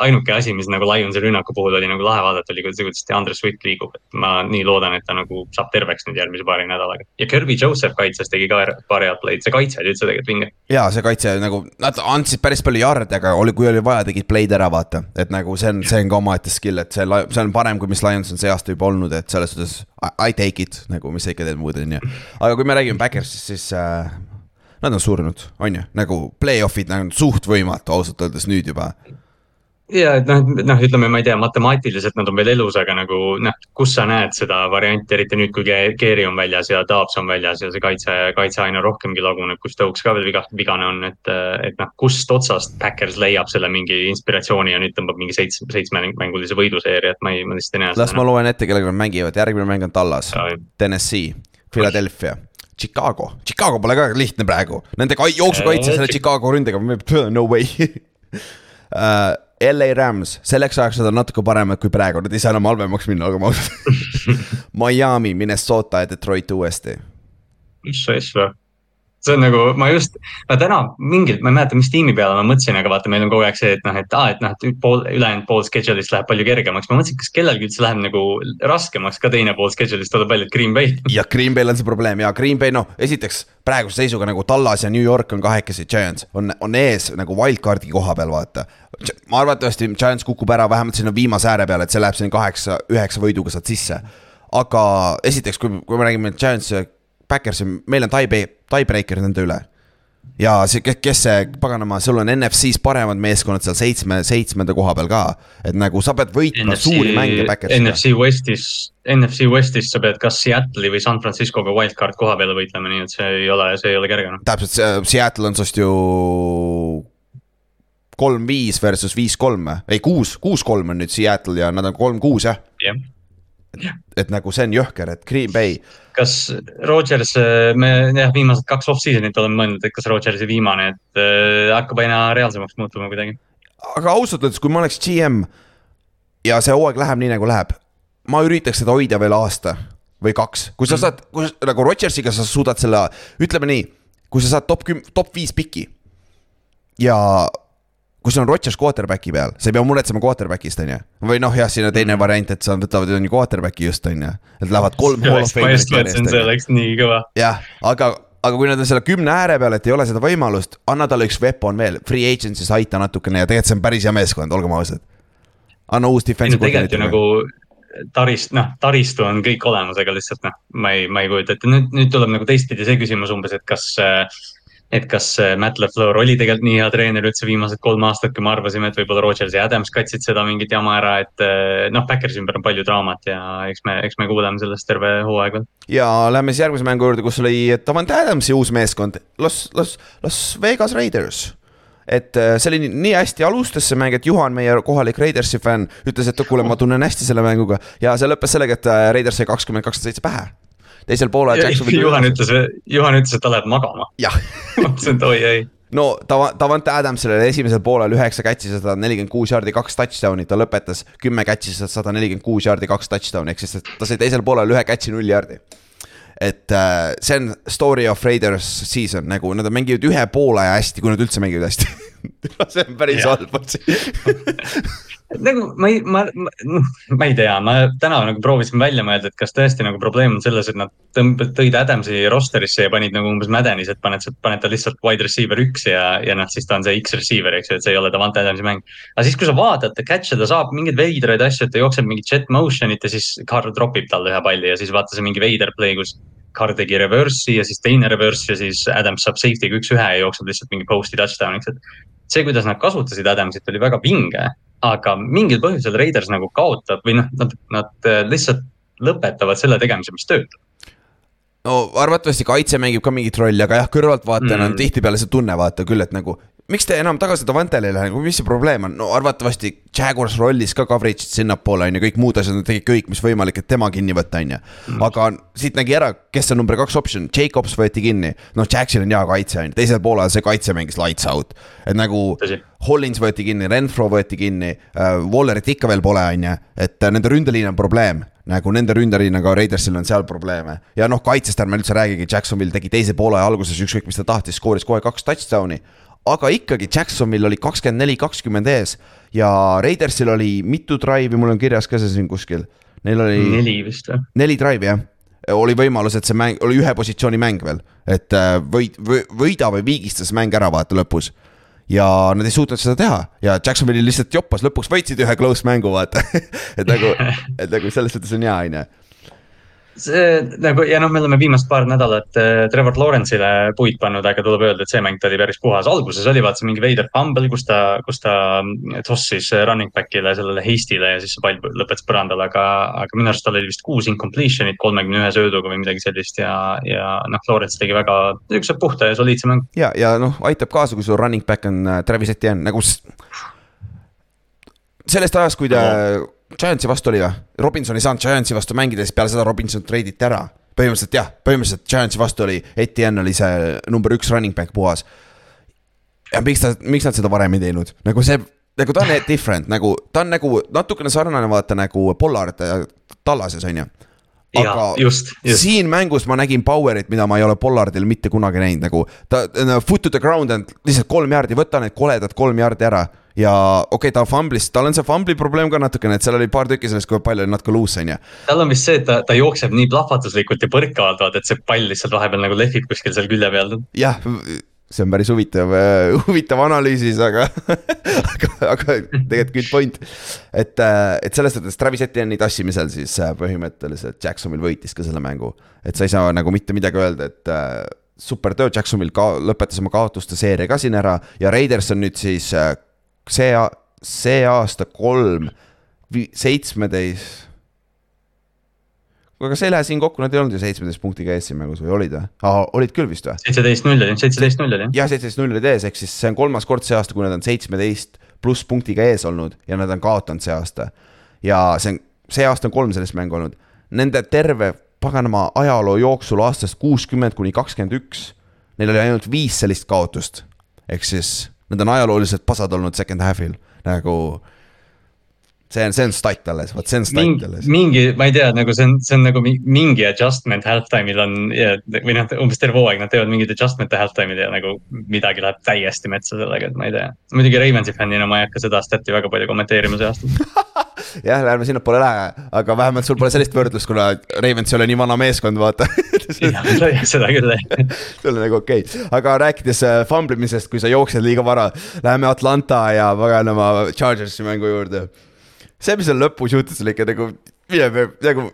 ainuke asi, mis nagu Lionsi rünnaku puhul oli nagu lahe vaadata, oli kuidas, kuidas DeAndre Swift liigub, et ma nii loodan, et ta nagu saab terveks nüüd järgmise paari nädalaga. ja Kirby Joseph kaitses tegi ka paar head play'd, see kaitse oli üldse tegelikult vinge. ja see kaitse nagu, nad andsid päris palju jarde, aga oli, kui oli vaja, tegid play'd ära, vaata. et nagu see on, see on ka omaette skill, et see, see on parem, kui mis Lions on see aasta juba olnud, et selles suhtes I take it nagu, mis sa ikka teed muud, on ju. aga kui me räägime Backersist, siis äh, nad on surnud, on ju, nagu play-off'id on nagu suht võimatu ausalt öeldes nüüd juba. Ja et noh, noh, ütleme, ma ei tea, matemaatiliselt nad on veel elus, aga nagu noh, kus sa näed seda varianti, eriti nüüd, kui Keeri on väljas ja Taabs on väljas ja see kaitse, kaitse aina rohkemgi laguneb, kus Stokes ka veel viga, vigane on, et, et noh, kust otsast Backers leiab selle mingi inspiratsiooni ja nüüd tõmbab mingi seitsme, seitsmemängulise võiduseeria, et ma ei, ma lihtsalt ei näe. las ma loen ette, kellega nad mängivad, järgmine mäng on Tallas, Tennessee, Philadelphia Chicago, Chicago pole ka lihtne praegu, nende jooksukaitse selle Chicago ründega, no way. Uh,. LA Rams, selleks ajaks nad on natuke paremad kui praegu, nad ei saa enam halvemaks minna, olgem ausad. Miami, Minnesota ja Detroit uuesti. mis asja see on nagu, ma just, ma täna mingilt, ma ei mäleta, mis tiimi peale ma mõtlesin, aga vaata, meil on kogu aeg see, et noh, et aa, et noh, et pool, ülejäänud pool schedule'ist läheb palju kergemaks. ma mõtlesin, kas kellelgi üldse läheb nagu raskemaks ka teine pool schedule'ist, tuleb välja, et Green Bay. ja Green Bay'l on see probleem ja Green Bay, noh, esiteks praeguse seisuga nagu Tallas ja New York on kahekesi, Giants on, on ees nagu wildcard'i koha peal, vaata. ma arvatavasti Giants kukub ära vähemalt sinna viimase ääre peale, et see läheb sinna kaheksa, üheksa võiduga saad sisse. aga esiteks, kui, kui me räägime Giants Backersi, meil on tie, tiebreaker nende üle. ja see, kes see, paganama, sul on NFC-s paremad meeskonnad seal seitsme, seitsmenda koha peal ka. et nagu sa pead võitma NFC, suuri mänge Backersiga. NFC Westis, NFC Westis sa pead kas Seattle'i või San Francisco'ga wildcard koha peale võitlema, nii et see ei ole, see ei ole kerge noh. täpselt, Seattle on sinust ju kolm-viis versus viis-kolm, ei kuus, kuus-kolm on nüüd Seattle ja nad on kolm-kuus jah yeah et nagu see on jõhker, et Green Bay. kas Rodgers, me jah, viimased kaks off-season'it oleme mõelnud, et kas Rodgersi viimane, et äh, hakkab aina reaalsemaks muutuma kuidagi. aga ausalt öeldes, kui ma oleks GM ja see hooaeg läheb nii nagu läheb, ma üritaks seda hoida veel aasta või kaks, kui sa mm. saad, kui nagu Rodgersiga sa suudad selle, ütleme nii, kui sa saad top küm-, top viis piki ja kui sul on Rodgers quarterback'i peal, sa ei pea muretsema quarterback'ist, on ju. või noh, jah, siin on teine mm. variant, et sa võtavad ju quarterback'i just, on ju. et lähevad kolm hall of fame'it järjest. see oleks nii kõva. jah, aga, aga kui nad on selle kümne ääre peal, et ei ole seda võimalust, anna talle üks weapon veel, free agency's aita natukene ja tegelikult see on päris hea meeskond, olgem ausad. anna uus defense coordinator. nagu tarist-, noh, taristu on kõik olemas, aga lihtsalt noh, ma ei, ma ei kujuta ette, nüüd, nüüd tuleb nagu teistpidi see küsimus umbes, et kas äh, et kas äh, Matt LaFleur oli tegelikult nii hea treener üldse viimased kolm aastat, kui me arvasime, et võib-olla Rodgers ja Adams katsid seda mingit jama ära, et äh, noh, Backersi ümber on palju draamat ja eks me, eks me kuuleme sellest terve hooaeg veel. ja lähme siis järgmise mängu juurde, kus oli Davante Adamsi uus meeskond, Los, Los, Los Vegas Raiders. Et äh, see oli nii hästi alustas see mäng, et Juhan, meie kohalik Raidersi fänn, ütles, et kuule, ma tunnen hästi selle mänguga. Ja see lõppes sellega, et Raiders sai kakskümmend kakskümmend seitse pähe teisel poolel. Juhan ütles, Juhan ütles, et ta läheb magama. mõtlesin, et oi ei no Dav-, Davante Adamsil oli esimesel poolel üheksa catch'i, sada nelikümmend kuus jaardi, kaks touchdown'i, ta lõpetas kümme catch'i, sada nelikümmend kuus jaardi, kaks touchdown'i, ehk siis ta sai teisel poolel ühe catch'i, null jaardi. et äh, see on story of Raiders season nagu nad mängivad ühe poole hästi, kui nad üldse mängivad hästi see on päris halb nagu ma ei, ma, ma, noh, ma ei tea, ma täna nagu proovisin välja mõelda, et kas tõesti nagu probleem on selles, et nad tõmb-, tõid Adamsi roster'isse ja panid nagu umbes Maddenis, et paned, paned ta lihtsalt wide receiver üks ja, ja noh, siis ta on see X-receiver, eks ju, et see ei ole Davante Adamsi mäng. aga siis, kui sa vaatad, ta catch ida saab mingeid veidraid asju, et ta jookseb mingit jet motion'it ja siis Carr tropib talle ühe palli ja siis vaata see mingi veider play, kus Carr tegi reverse'i ja siis teine reverse ja siis Adams saab safety'ga üks-ühe ja jookseb lihtsalt mingi post'i touchdown'iks, et see, kuidas nad kasutasid Adamsit, oli väga vinge aga mingil põhjusel Raiders nagu kaotab või noh, nad, nad äh, lihtsalt lõpetavad selle tegemise, mis töötab no arvatavasti kaitse mängib ka mingit rolli, aga jah, kõrvaltvaatajana mm. on tihtipeale see tunne vaata küll, et nagu miks te enam tagasi Davantele ei lähe, nagu mis see probleem on, no arvatavasti Jaguars rollis ka coverage'id sinnapoole on ju, kõik muud asjad, nad tegid kõik, mis võimalik, et tema kinni võtta, on ju. Mm. aga siit nägi ära, kes on number kaks optsioon, Jacobs võeti kinni, noh, Jackson on hea kaitse, on ju, teisel poolel see kaitse mängis lights out. et nagu Tõsi. Hollins võeti kinni, Renfro võeti kinni äh,, Wallerit ikka veel pole, on ju, et äh, nende ründeliin on probleem nagu nende ründeliinaga Raidersil on seal probleeme ja noh, kaitsest ärme üldse räägigi, Jacksonville tegi teise poole alguses ükskõik, mis ta tahtis, skooris kohe kaks touchdown'i aga ikkagi Jacksonvil oli kakskümmend neli, kakskümmend ees ja Raidersil oli mitu drive'i, mul on kirjas ka see siin kuskil. Neil oli. neli vist või? neli drive'i jah, oli võimalus, et see mäng oli ühe positsiooni mäng veel, et äh, võid, võida või viigistas mäng ära vaata lõpus ja nad ei suutnud seda teha ja Jacksonvili lihtsalt joppas, lõpuks võitsid ühe close mängu, vaata et nagu, et nagu selles suhtes on hea, on ju see nagu ja noh, me oleme viimased paar nädalat äh, Trevor Lawrence'ile puid pannud, aga tuleb öelda, et see mäng ta oli päris puhas. alguses oli vaata see mingi veider fumble, kus ta, kus ta mm, tossis running back'ile sellele Hastile ja siis see pall lõpetas põrandal, aga, aga minu arust tal oli vist kuus incompletion'it kolmekümne ühe sööduga või midagi sellist ja, ja noh, Lawrence tegi väga niisuguse puhta ja soliidse mängu. ja, ja noh, aitab kaasa, kui sul running back on äh, Travis Etienne nagu sellest ajast, kui ta no Giantsi vastu oli või? Robinson ei saanud Giantsi vastu mängida, siis peale seda Robinson treiditi ära. põhimõtteliselt jah, põhimõtteliselt Giantsi vastu oli, Etienne oli see number üks running back puhas. ja miks ta, miks nad seda varem ei teinud, nagu see, nagu ta on different, nagu ta on nagu natukene sarnane vaata nagu Pollard Tallases on ju aga ja, just, just. siin mängus ma nägin power'it, mida ma ei ole Pollardil mitte kunagi näinud, nagu ta foot to the ground and lihtsalt kolm jaardi, võta need koledad kolm jaardi ära. Ja okei okay,, ta fumblis, tal on see fumbli probleem ka natukene, et seal oli paar tükki sellest, kui palju oli natuke loose on ju. tal on vist see, et ta, ta jookseb nii plahvatuslikult ja põrkavalt, vaata, et see pall lihtsalt vahepeal nagu lehvib kuskil seal külje peal. jah see on päris huvitav, huvitav analüüsis, aga aga, aga tegelikult good point. et, et selles suhtes Travis Etienne'i tassimisel siis äh, põhimõtteliselt Jacksonvil võitis ka selle mängu. et sa ei saa nagu mitte midagi öelda, et äh, super töö, Jacksonvil ka lõpetas oma kaotuste seeria ka siin ära ja Raiders on nüüd siis äh, see, see aasta kolm, seitsmeteist aga sa ei lähe siin kokku, nad ei olnud ju seitsmeteist punktiga ees siin mängus või olid või? olid küll vist või? seitseteist null oli, seitseteist null oli. jah, seitseteist null olid ees, ehk siis see on kolmas kord see aasta, kui nad on seitsmeteist pluss punktiga ees olnud ja nad on kaotanud see aasta. ja see on, see aasta on kolm sellist mängu olnud. Nende terve paganama ajaloo jooksul aastast kuuskümmend kuni kakskümmend üks, neil oli ainult viis sellist kaotust. ehk siis nad on ajalooliselt pasad olnud second half'il nagu see on, see on stat alles, vot see on stat alles. mingi, ma ei tea, nagu see on, see on nagu mingi adjustment halftime'il on ja, või noh, umbes terve hooaeg nad teevad mingeid adjustment'e halftime'il ja nagu midagi läheb täiesti metsa sellega, et ma ei tea. muidugi Ravensi fännina ma ei hakka seda stat'i väga palju kommenteerima see aasta jah, ärme sinnapoole lähe, aga vähemalt sul pole sellist võrdlust, kuna Ravens ei ole nii vana meeskond, vaata seda küll jah. sul on nagu okei okay., aga rääkides äh, famblimisest, kui sa jooksed liiga vara, läheme Atlanta ja paganama Chargersi mängu juurde see, mis seal lõpus juhtus, oli ikka nagu nagu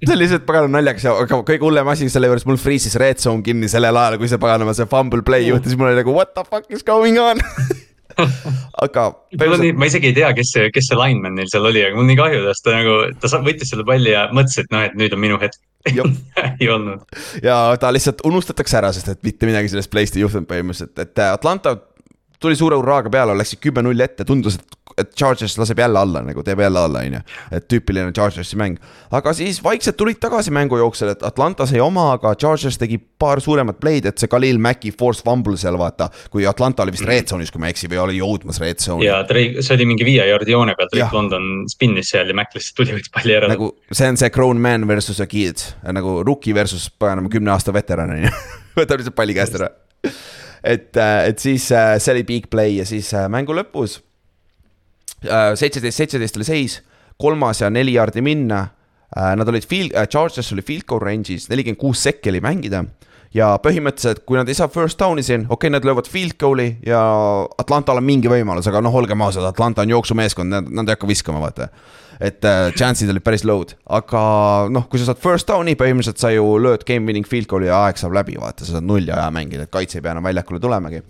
see oli lihtsalt paganama naljakas ja aga kõige hullem asi selle juures mul freeze'is red zone kinni sellel ajal, kui see paganama see fumble play juhtus, mul oli nagu what the fuck is going on. aga nii, ma isegi ei tea, kes see, kes see lineman neil seal oli, aga mul nii kahju tast, ta nagu, ta võttis selle palli ja mõtles, et noh, et nüüd on minu hetk. Ei olnud. ja ta lihtsalt unustatakse ära, sest et mitte midagi sellest play'st ei juhtunud põhimõtteliselt, et Atlanta tuli suure hurraaga peale, läksid kümme-null ette, tundus, et, et Chargers laseb jälle alla nagu teeb jälle alla, on ju. et tüüpiline Chargersi mäng, aga siis vaikselt tulid tagasi mängu jooksul, et Atlanta sai oma, aga Chargers tegi paar suuremat play'd, et see Khalil Mack'i force fumble seal vaata, kui Atlanta oli vist red zone'is, kui ma ei eksi, või oli jõudmas red zone'i. ja Drake, see oli mingi viie jardi joone peal. Drake London spinnis seal ja Mac lihtsalt tuli, võttis palli ära. nagu see on see grown man versus a kid, nagu rookie versus paganama kümne aasta veteran on ju, võtab lihtsalt palli käest ära. et, et siis äh, see oli big play ja siis äh, mängu lõpus äh, seitseteist, seitseteist oli seis, kolmas ja neli jaardi minna. Nad olid field, Chargers oli field goal range'is, nelikümmend kuus sekki oli mängida ja põhimõtteliselt, kui nad ei saa first down'i siin, okei okay,, nad löövad field goal'i ja Atlantal on mingi võimalus, aga noh, olgem ausad, Atlanta on jooksumeeskond, nad ei hakka viskama, vaata et äh, chance'id olid päris low'd, aga noh, kui sa saad first down'i, põhimõtteliselt sa ju lööd game winning field goal'i ja aeg saab läbi, vaata, sa saad nulli aja mängida, et kaitse ei pea enam väljakule tulemagi.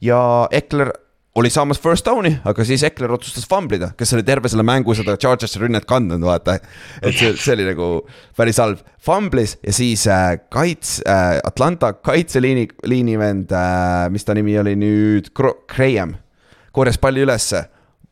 ja Ekler oli saamas first down'i, aga siis Ekler otsustas famblida, kes oli terve selle mängu seda Chargersi rünnet kandnud, vaata. et see, see oli nagu päris halb, famblis ja siis äh, kaits- äh,, Atlanta kaitseliini, liinivend äh,, mis ta nimi oli nüüd, Graham korjas palli ülesse,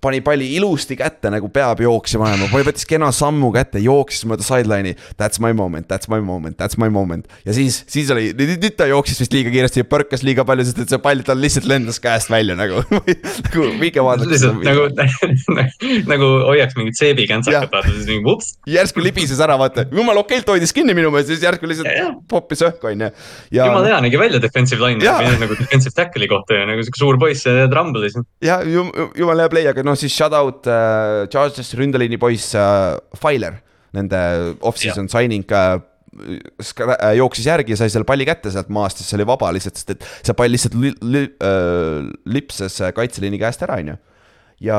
pani palli ilusti kätte nagu peab jooksma olema, võttis kena sammu kätte, jooksis mööda sideline'i. That's my moment, that's my moment, that's my moment ja siis, siis oli, nüüd ta jooksis vist liiga kiiresti ja põrkas liiga palju, sest et see pall tal lihtsalt lendas käest välja nagu, nagu viige lihtsalt nagu vaadake. nagu hoiaks mingit seebikäntsakut, vaata siis mingi ups. järsku libises ära, vaata, jumala okeilt hoidis kinni minu meelest, siis järsku lihtsalt poppis õhku, onju. ja jumala hea nägi välja defensive line Jaa. nagu defensive tackle'i kohta ja nagu sihuke suur poiss ja tramblis. ja jum- jumala hea play, aga noh, siis shout out äh, Chargersi ründeliini poiss äh, Filer, nende off-season signing äh, äh, jooksis järgi ja sai selle palli kätte sealt maast, sest see oli vaba lihtsalt, sest et see pall lihtsalt li, li, äh, lipsas äh, kaitseliini käest ära, on ju. ja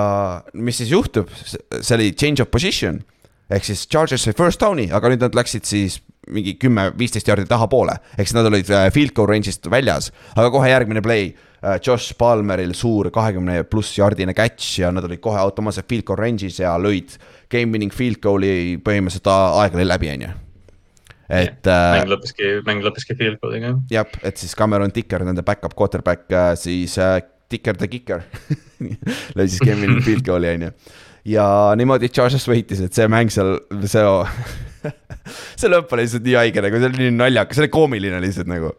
mis siis juhtub, see oli change of position. Ehk siis Chargers sai first down'i, aga nüüd nad läksid siis mingi kümme-viisteist jaardi tahapoole, ehk siis nad olid äh, field goal range'ist väljas, aga kohe järgmine play. Josh Palmeril suur kahekümne pluss jardine catch ja nad olid kohe automaatselt field goal range'is ja lõid game winning field goal'i põhimõtteliselt aeg oli läbi, on ju. et äh, mäng lõppeski, mäng lõppeski field goal'iga jah. et siis Cameron Ticker, nende back-up quarterback, siis äh, Ticker the kicker lõi siis game winning field goal'i, on ju. ja niimoodi Chargers võitis, et see mäng seal, see see lõpp oli lihtsalt nii haige nagu, see oli nii naljakas, see oli koomiline lihtsalt nagu.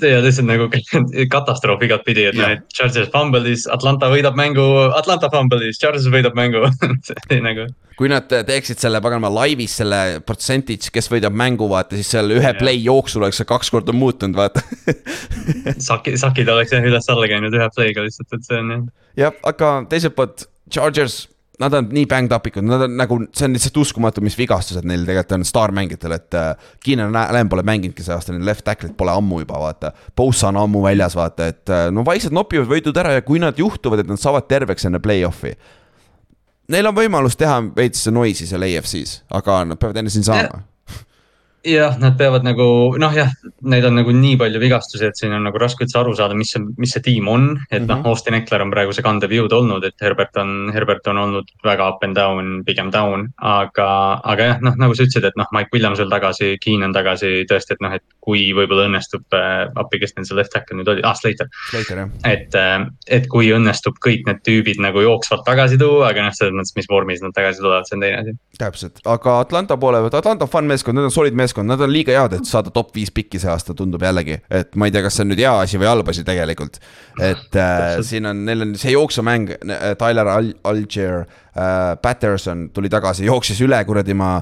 Ja lihtsalt nagu katastroof igatpidi, et noh, Jah. et Chargers fumble'is, Atlanta võidab mängu, Atlanta fumble'is, Chargers võidab mängu see nagu. kui nad teeksid selle paganama laivis selle percentage, kes võidab mängu, vaata siis seal ühe Jah. play jooksul oleks see kaks korda muutunud, vaata Saki, sakid oleks jah üles-alla käinud ühe play'ga lihtsalt, et see on jah. jah, aga teiselt poolt Chargers, nad on nii banged up ikud, nad on nagu, see on lihtsalt uskumatu, mis vigastused neil tegelikult on staarmängijatel, et äh, Keenan Allan pole mänginudki see aasta, neil left tackle'it pole ammu juba vaata. Bosa on ammu väljas, vaata, et äh, no vaikselt nopivad võidud ära ja kui nad juhtuvad, et nad saavad terveks enne play-off'i. Neil on võimalus teha veits noise'i seal AFC-s, aga nad peavad enne siin saama. jah, nad peavad nagu noh, jah, neid on nagu nii palju vigastusi, et siin on nagu raske üldse aru saada, mis see, mis see tiim on. et noh Mhm., Austin Eckler on praegu see kandev jõud olnud, et Herbert on, Herbert on olnud väga up and down, pigem down, aga, aga jah, noh, nagu sa ütlesid, et noh, Mike Williams veel tagasi, Keenan tagasi, tõesti, et noh, et kui võib-olla õnnestub äh, appi, kes neil see left tackle nüüd oli, ah, Slater. Slater jah, et, et kui õnnestub kõik need tüübid nagu jooksvalt tagasi tuua, aga noh, selles mõttes, mis vormis nad tagasi tulevad, see on teine asi. täpselt, aga Atlanta poole pealt, Atlanta on fun meeskond, nad on solid meeskond, nad on liiga head, et saada top viis pikki see aasta, tundub jällegi. et ma ei tea, kas see on nüüd hea asi või halb asi tegelikult. et äh, siin on, neil on see jooksumäng, Tyler Al- Algier äh,, Patterson tuli tagasi, jooksis üle kuradi ma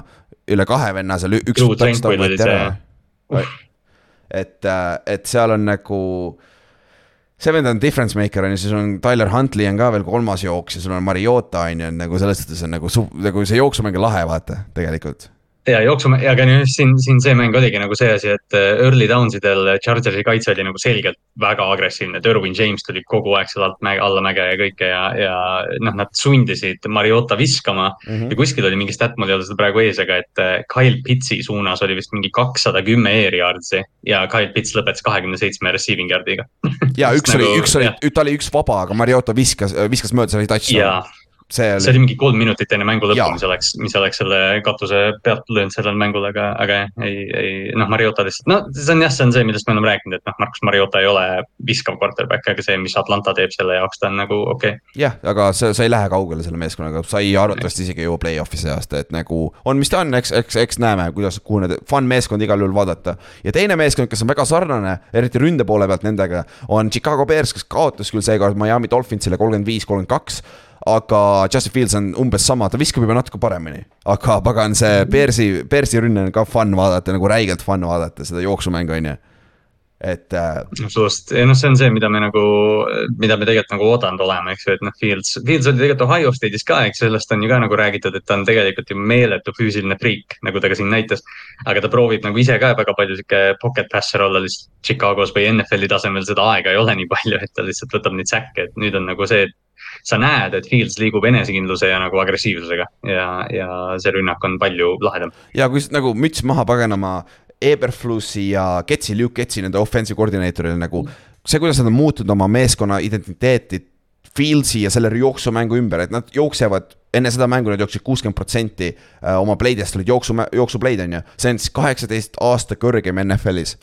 üle kahe venna seal, üks see. ära. et, et seal on nagu see vend on difference maker on ju, siis on Tyler Huntley on ka veel kolmas jooks ja sul on Mariota on ju, nagu selles suhtes on nagu nagu see jooksumäng on lahe, vaata, tegelikult. Ja jooksu, aga nüüd siin, siin see mäng oligi nagu see asi, et äh, early down sidel Chargersi kaitse oli nagu selgelt väga agressiivne. Derwin James tuli kogu aeg seal alt mäge, alla mäge ja kõike ja, ja noh, nad sundisid Mariota viskama mm. -hmm. ja kuskil oli mingi stat, mul ei ole seda praegu ees, aga et äh, Kyle Pitsi suunas oli vist mingi kakssada kümme air yard'i ja Kyle Pits lõpetas kahekümne seitsme receiving yard'iga. ja üks nagu, oli, üks oli, ta oli üks vaba, aga Mariota viskas, viskas mööda, see oli touchdown see oli, see oli mingi kolm minutit enne mängu lõppu, mis oleks, mis oleks selle katuse pealt löönud sellel mängul, aga, aga jah, ei, ei noh, Mariota lihtsalt, no see on jah, see on see, millest me oleme rääkinud, et noh, Markus Mariota ei ole viskav quarterback, aga see, mis Atlanta teeb selle jaoks, ta on nagu okei. Okay.. jah, aga sa, sa ei lähe kaugele selle meeskonnaga, sa ei arvatavasti isegi jõua play-off'i see aasta, et nagu on, mis ta on, eks, eks, eks näeme, kuidas, kuhu need, fun meeskond igal juhul vaadata. ja teine meeskond, kes on väga sarnane, eriti ründe poole pealt nendega, on Chicago Bears, kes kaotas küll seekord Miami Dolphinsile kolmkümmend viis, kolmkümmend kaks aga Justin Fields on umbes sama, ta viskab juba natuke paremini. aga pagan, see Bearsi, Bearsi rünne on ka fun vaadata, nagu räigelt fun vaadata seda jooksumängu, on ju et äh.... absoluutselt, ja noh, see on see, mida me nagu, mida me tegelikult nagu oodanud oleme, eks ju, et noh, Fields, Fields oli tegelikult Ohio State'is ka, eks sellest on ju ka nagu räägitud, et ta on tegelikult ju meeletu füüsiline friik, nagu ta ka siin näitas. aga ta proovib nagu ise ka väga palju sihuke pocket passer olla lihtsalt Chicagos või NFL-i tasemel, seda aega ei ole nii palju, et ta lihtsalt võtab neid säkke, et nüüd on nagu see, et sa näed, et Fields liigub enesekindluse ja nagu agressiivsusega ja, ja see rünnak on palju lahedam. ja kui nagu müts maha paganama Eberflussi ja Ketsi, Luke Ketsi, nende offensive koordineetoril nagu see, kuidas nad on muutnud oma meeskonna identiteeti Fieldsi ja selle jooksumängu ümber, et nad jooksevad enne seda mängu nad jooksid kuuskümmend protsenti äh, oma playdest olid jooksu, jooksupleid on ju. see on siis kaheksateist aasta kõrgem NFL-is.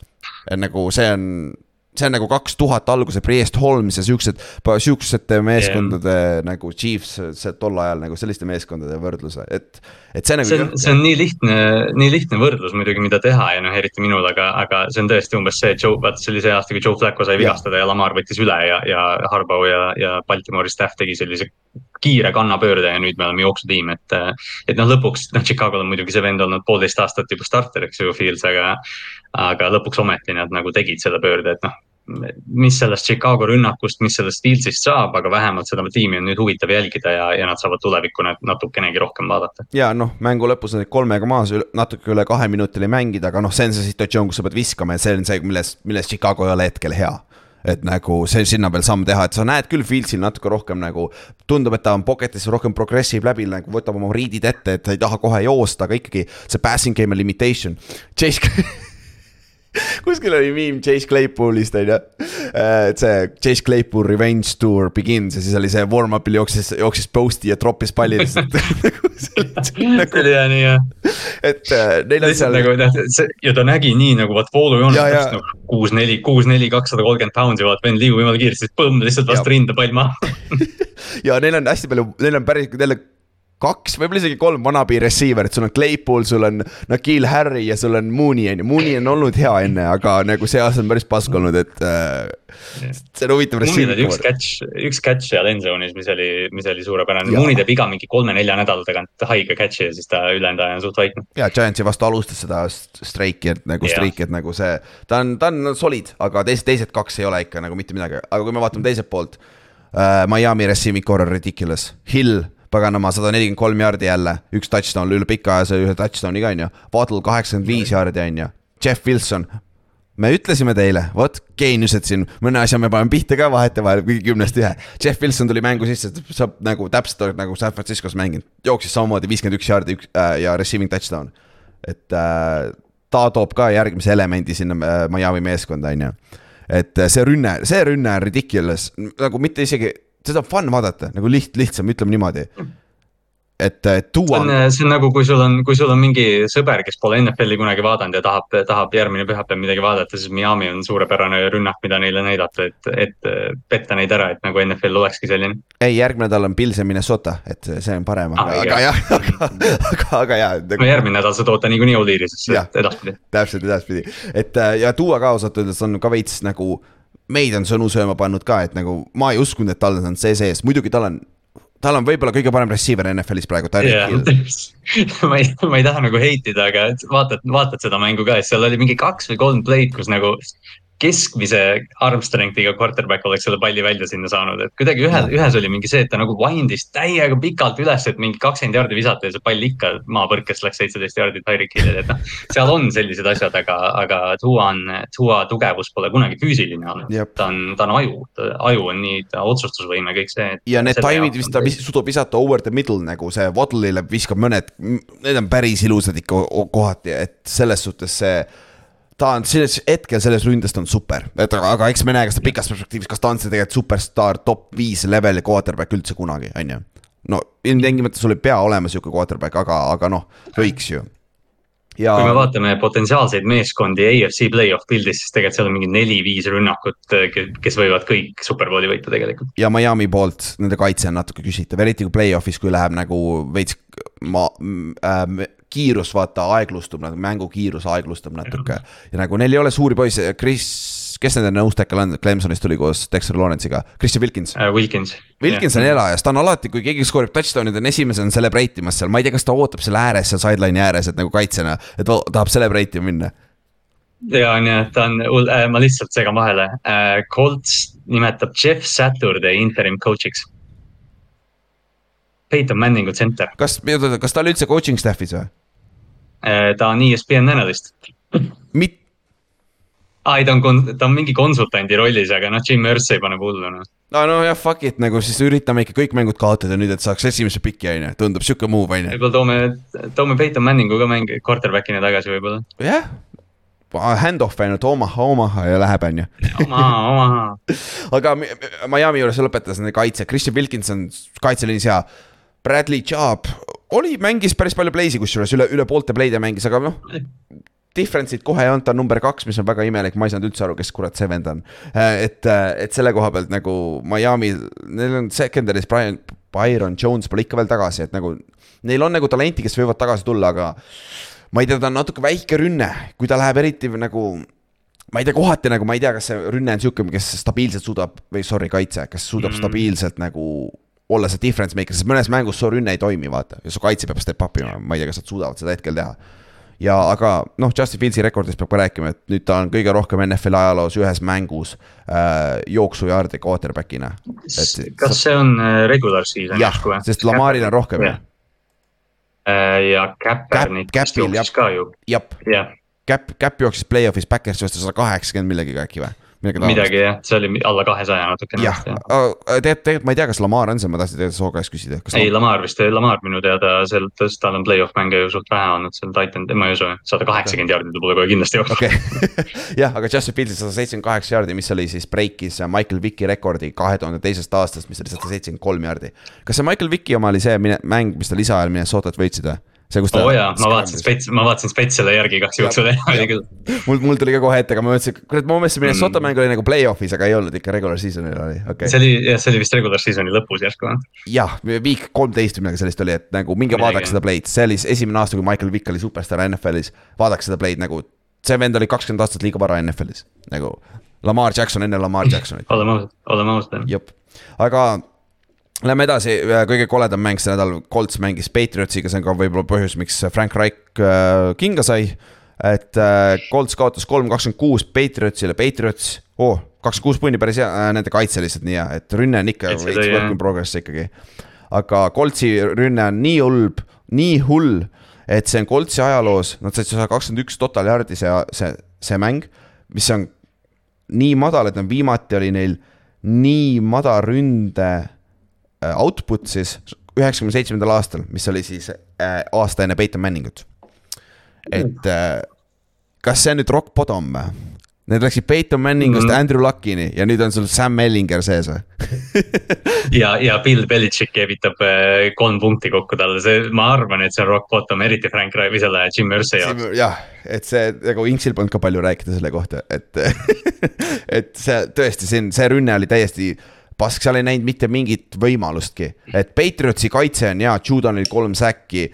nagu see on see on nagu kaks tuhat alguse Priest Holmes ja siuksed, siuksete meeskondade yeah. nagu Chiefs tol ajal nagu selliste meeskondade võrdluse, et. et see nagu. see on, see on nii lihtne, nii lihtne võrdlus muidugi, mida teha ja noh, eriti minul, aga, aga see on tõesti umbes see, et Joe, vaata see oli see aasta, kui Joe Flacco sai vigastada ja, Lamar võttis üle ja, ja Harbaugh ja, ja Baltimoori staff tegi sellise kiire kannapöörde ja nüüd me oleme jooksutiim, et. et noh, lõpuks noh, Chicagol on muidugi see vend olnud poolteist aastat juba starter, eks ju, Fields, aga. aga lõpuks ometi nad nagu tegid selle pöörde, et noh mis sellest Chicago rünnakust, mis sellest Field'ist saab, aga vähemalt seda tiimi on nüüd huvitav jälgida ja, ja nad saavad tulevikku natukenegi rohkem vaadata. ja noh, mängu lõpus on kolmega maas, natuke üle kahe minuti oli mängida, aga noh, see on see situatsioon, kus sa pead viskama ja see on see, milles, milles Chicago ei ole hetkel hea et nagu see sinna veel samm teha, et sa näed küll Fieldsil natuke rohkem nagu. tundub, et ta on pocket'is rohkem progressive läbi nagu võtab oma riidid ette, et ta ei taha kohe joosta, aga ikkagi see passing game limitation. Chase kuskil oli miim Chase Claypoolist on ju. Äh, et see Chase Claypool revenge tour begins ja siis oli see warm-up'il jooksis, jooksis post'i ja troppis palli lihtsalt nagu, see oli hea nii jah. et äh, neil on seal. nagu noh, see ja ta nägi nii nagu vaat voolujoonest nagu kuus, neli, kuus, neli, kakssada kolmkümmend pound'i vaat vend liigub jumala kiiresti, siis põmm lihtsalt vastu rinda pall maha ja neil on hästi palju, neil on päris jälle kaks, võib-olla isegi kolm vanabi receiver'it, sul on Claypool, sul on Nakil Harry ja sul on Mooney on ju, Mooney on olnud hea enne, aga nagu see aasta on päris pask olnud, et äh,. see on huvitav receiver. üks catch, üks catch seal end zone'is, mis oli, mis oli suurepärane, Mooney teeb iga mingi kolme-nelja nädala tagant haige catch'i ja siis ta ülejäänud aja on suht vaikne. ja Giantsi vastu alustas seda streiki, et nagu streiki, et nagu see, ta on, ta on solid, aga teised, teised kaks ei ole ikka nagu mitte midagi, aga kui me vaatame teiselt poolt uh,. Miami receiving core on ridiculous, Hill paganama, sada nelikümmend kolm jaardi jälle, üks touchdown üle pika aja sai ühe touchdown'i ka on ju. Waddle kaheksakümmend viis jaardi on ju, Jeff Wilson. me ütlesime teile, vot geeniused siin, mõne asja me paneme pihta ka vahetevahel, kuigi kümnest ühe. Jeff Wilson tuli mängu sisse, saab nagu täpselt nagu San Franciscos mänginud, jooksis samamoodi viiskümmend üks jaardi äh, ja receiving touchdown. et äh, ta toob ka järgmise elemendi sinna äh, Miami meeskonda, on ju et äh, see rünne, see rünne on ridiculous, nagu mitte isegi seda on fun vaadata nagu liht-, lihtsam, ütleme niimoodi et tuua. see on, nagu, kui sul on, kui sul on mingi sõber, kes pole NFL-i kunagi vaadanud ja tahab, tahab järgmine pühapäev midagi vaadata, siis Miami on suurepärane rünnak, mida neile näidata, et, et petta neid ära, et nagu NFL olekski selline. ei, järgmine nädal on Pils ja Minnesota, et see on parem ah,, aga, aga jah, aga, aga, aga jah nagu.... no järgmine nädal sa tood ta niikuinii Oliirisesse edaspidi. täpselt edaspidi, et ja tuua ka ausalt öeldes on ka veits nagu meid on sõnu sööma pannud ka, et nagu ma ei uskunud, et tal on see sees, muidugi tal on tal on võib-olla kõige parem receiver NFL-is praegu, yeah. Ma ei, ma ei taha nagu hate ida, aga vaatad, vaatad seda mängu ka, seal oli mingi kaks või kolm play'd, kus nagu keskmise arm strength'iga quarterback oleks selle palli välja sinna saanud, et kuidagi ühes, ühes oli mingi see, et ta nagu wind'is täiega pikalt üles, et mingi kakskümmend jaardi visata ja see pall ikka maapõrkest läks seitseteist jaardi Tyreek Hillile, et noh. seal on sellised asjad, aga, aga Tua on, Tua tugevus pole kunagi füüsiline olnud. ta on, ta on aju, aju on nii, otsustusvõime, kõik see. ja need taimid, mis ta suudab visata over the middle nagu see Waddle'ile viskab mõned, need on päris ilusad ikka kohati, et selles suhtes see ta on selles hetkel selles ründes ta on super, et aga, eks me näe, kas ta pikas perspektiivis, kas ta on see tegelikult superstaar, top viis leveli quarterback üldse kunagi, on ju. no ilmtingimata sul ei pea olema sihuke quarterback, aga, aga noh, võiks ju. Ja... kui me vaatame potentsiaalseid meeskondi EFC play-off pildis, siis tegelikult seal on mingi neli-viis rünnakut, kes võivad kõik superbowli võita tegelikult. ja Miami poolt nende kaitse on natuke küsitav, eriti kui play-off'is, kui läheb nagu veits ma äh, kiirus vaata aeglustub, nagu mängu kiirus aeglustub natuke. ja nagu neil ei ole suuri poisse, Chris, kes nende nõustekkel on, Clemsonist tuli koos Dexter Lawrence'iga, Christian Wilkins uh,. Wilkins. Wilkins yeah. on elajas, ta on alati, kui keegi skoorib touchdown'i, ta on esimesena celebrate imas seal, ma ei tea, kas ta ootab seal ääres, seal sideline'i ääres, et nagu kaitsjana, et ta tahab celebrate ima minna ja on jah, ta on äh,, ma lihtsalt segan vahele äh,, Colts nimetab Jeff Saturday interim coach'iks Peyton Manningu tsenter. kas, kas ta oli üldse coaching staff'is või? Äh, ta on ESPN analyst. Mit-? ai, ta on, ta on mingi konsultandi rollis, aga noh, Jim Irsay paneb hullu noh. no, no jah, fuck it, nagu siis üritame ikka kõik mängud kaotada nüüd, et saaks esimese piki, on ju, tundub sihuke move, on ju. võib-olla toome, toome Peyton Manningu ka mängi, quarterback'ina tagasi võib-olla. jah yeah. hand-off ainult Omaha, Omaha ja läheb, on ju. Omaha, Omaha aga Miami juures lõpetas nende kaitse, Christian Wilkinson kaitseliinis hea. Bradley Chubb oli, mängis päris palju play'si, kusjuures üle, üle poolte play'de mängis, aga noh. Difference'it kohe ei olnud, ta on number kaks, mis on väga imelik, ma ei saanud üldse aru, kes kurat see vend on. Et, et selle koha pealt nagu Miami, neil on secondary's Brian, Byron Jones pole ikka veel tagasi, et nagu. Neil on nagu talenti, kes võivad tagasi tulla, aga ma ei tea, ta on natuke väike rünne, kui ta läheb eriti nagu ma ei tea, kohati nagu ma ei tea, kas see rünne on sihuke, kes stabiilselt suudab või sorry, kaitse, kes suudab mm. stabiilselt nagu olla see difference maker, sest mõnes mängus su rünne ei toimi, vaata, ja su kaitse peab step up ima, ma ei tea, kas nad suudavad seda hetkel teha. ja aga noh, Justin Fieldsi rekordist peab ka rääkima, et nüüd ta on kõige rohkem NFL-i ajaloos ühes mängus äh, jooksujaardi quarterback'ina. kas see on äh, regular season või? sest Lamaril on rohkem ju. Äh, ja Kaepernick Cap, jooksis ka ju. jah, Cap, Cap jooksis play-off'is Backersi vastu sada kaheksakümmend millegagi äkki või? Midagi jah, see oli alla kahesaja natukene. jah, tegelikult, tegelikult ma ei tea, kas Lamar on see, ma tahtsin tegelikult soo käest küsida. ei, Lamar vist, Lamar minu teada sealt, tal on play-off mänge ju suht vähe olnud seal Titan, ma ei usu, sada kaheksakümmend jaardi ta pole kohe kindlasti jooksnud okay. jah, aga Justin Fields sada seitsekümmend kaheksa jaardi, mis oli siis breikis Michael Vicki rekordi kahe tuhande teisest aastast, mis oli sada seitsekümmend kolm jaardi. kas see Michael Vicki oma oli see mäng, mis ta lisaajal Minnesotat võitsid või? See, kus ta. oo oh jaa, ma vaatasin spets, ma vaatasin spets selle järgi igaks juhuks veel, oli küll. mul, mul tuli ka kohe ette, aga ma mõtlesin, kurat, ma mõtlesin, Minnesota mm. mäng oli nagu play-off'is, aga ei olnud ikka regular season'il oli, okei okay.. see oli, jah, see oli vist regular season'i lõpus järsku. jah, week kolmteist või midagi sellist oli, et nagu minge vaadake seda play'd, see oli esimene aasta, kui Michael Vick oli superstaar NFL-is. vaadake seda play'd nagu, see vend oli kakskümmend aastat liiga vara NFL-is, nagu. Lamar Jackson enne Lamar Jacksonit oleme ausad, oleme ausad jah. aga Lähme edasi, äh, kõige koledam mäng see nädal, Colts mängis Patriotsiga, see on ka võib-olla põhjus, miks Frank Reich äh, kinga sai. et äh, Colts kaotas kolm kakskümmend kuus Patriotsile, Patriots, oo oh,, kakskümmend kuus punni päris hea nende kaitse lihtsalt nii hea, et rünne on ikka veits work in progress ikkagi. aga Coltsi rünne on nii hull, nii hull, et see on Coltsi ajaloos, nad said sada kakskümmend üks total yard'i see, see, see mäng, mis on nii madal, et nad viimati oli neil nii madal ründe output siis üheksakümne seitsmendal aastal, mis oli siis äh, aasta enne Peyton Manningut. et äh, kas see on nüüd rock bottom või? Need läksid Peyton Manningust mm -hmm. Andrew Luckini ja nüüd on sul Sam Ellinger sees või ja, ja Bill Belichik keevitab kolm punkti kokku talle, see, ma arvan, et see on rock bottom, eriti Frank Rai või selle Jim Irsay jaoks. jah, et see nagu Inksil polnud ka palju rääkida selle kohta, et et see tõesti, see on, see rünne oli täiesti pask, seal ei näinud mitte mingit võimalustki, et Patriotsi kaitse on hea, Judonil kolm säkki.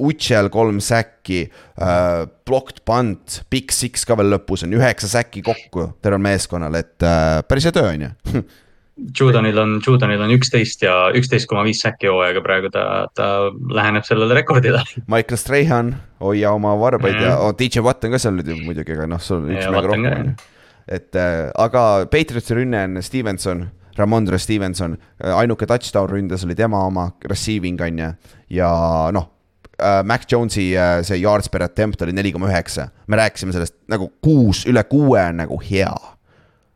Utšel kolm säkki äh,, blocked punt, big six ka veel lõpus on üheksa säkki kokku tervel meeskonnal, et äh, päris hea töö on ju. Judonil on, Judonil on üksteist ja üksteist koma viis säki hooaega praegu ta, ta läheneb sellele rekordile. Michael Strahan, hoia oma varbaid mm. ja oh, DJ Watt on ka seal nüüd muidugi, aga noh, sul on üks mäng rohkem on ju. et äh, aga Patriotsi rünne on Stevenson Ramondre Stevenson, ainuke touchdown ründes oli tema oma, receiving on ju, ja noh äh,. Mac Jones'i äh, see yards per attempt oli neli koma üheksa, me rääkisime sellest nagu kuus, üle kuue on nagu hea.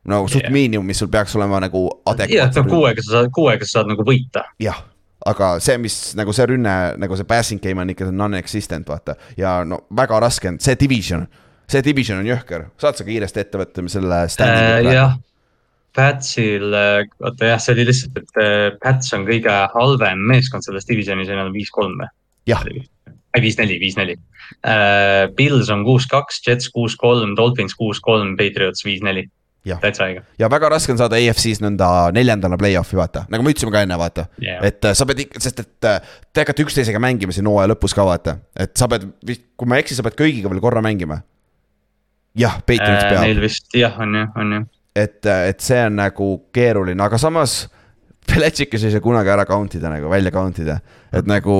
no suht yeah. miinimum, mis sul peaks olema nagu adekvaatne. jah, kuuega sa saad, kuuega sa saad nagu võita. jah aga see, mis nagu see rünne, nagu see passing game on ikka non-existent, vaata. ja no väga raske on, see division, see division on jõhker, saad sa kiiresti ette võtta selle äh,? jah Patsil, oota jah, see oli lihtsalt, et äh, Pats on kõige halvem meeskond selles divisionis ja nad on viis-kolm või? jah. viis-neli, viis-neli. Äh, Pils on kuus-kaks, Jets kuus-kolm, Dolphins kuus-kolm, Patriots viis-neli. täitsa õige. ja väga raske on saada EFC-s nõnda neljandana play-off'i, vaata, nagu me ütlesime ka enne, vaata yeah.. et äh, sa pead sest et te hakkate üksteisega mängima siin hooaja lõpus ka, vaata. et sa pead, kui ma ei eksi, sa pead kõigiga veel korra mängima. jah, Patriots peab. Neil vist jah, on ju, on ju et, et see on nagu keeruline, aga samas Beletšikis ei saa kunagi ära count ida nagu, välja count ida, et nagu.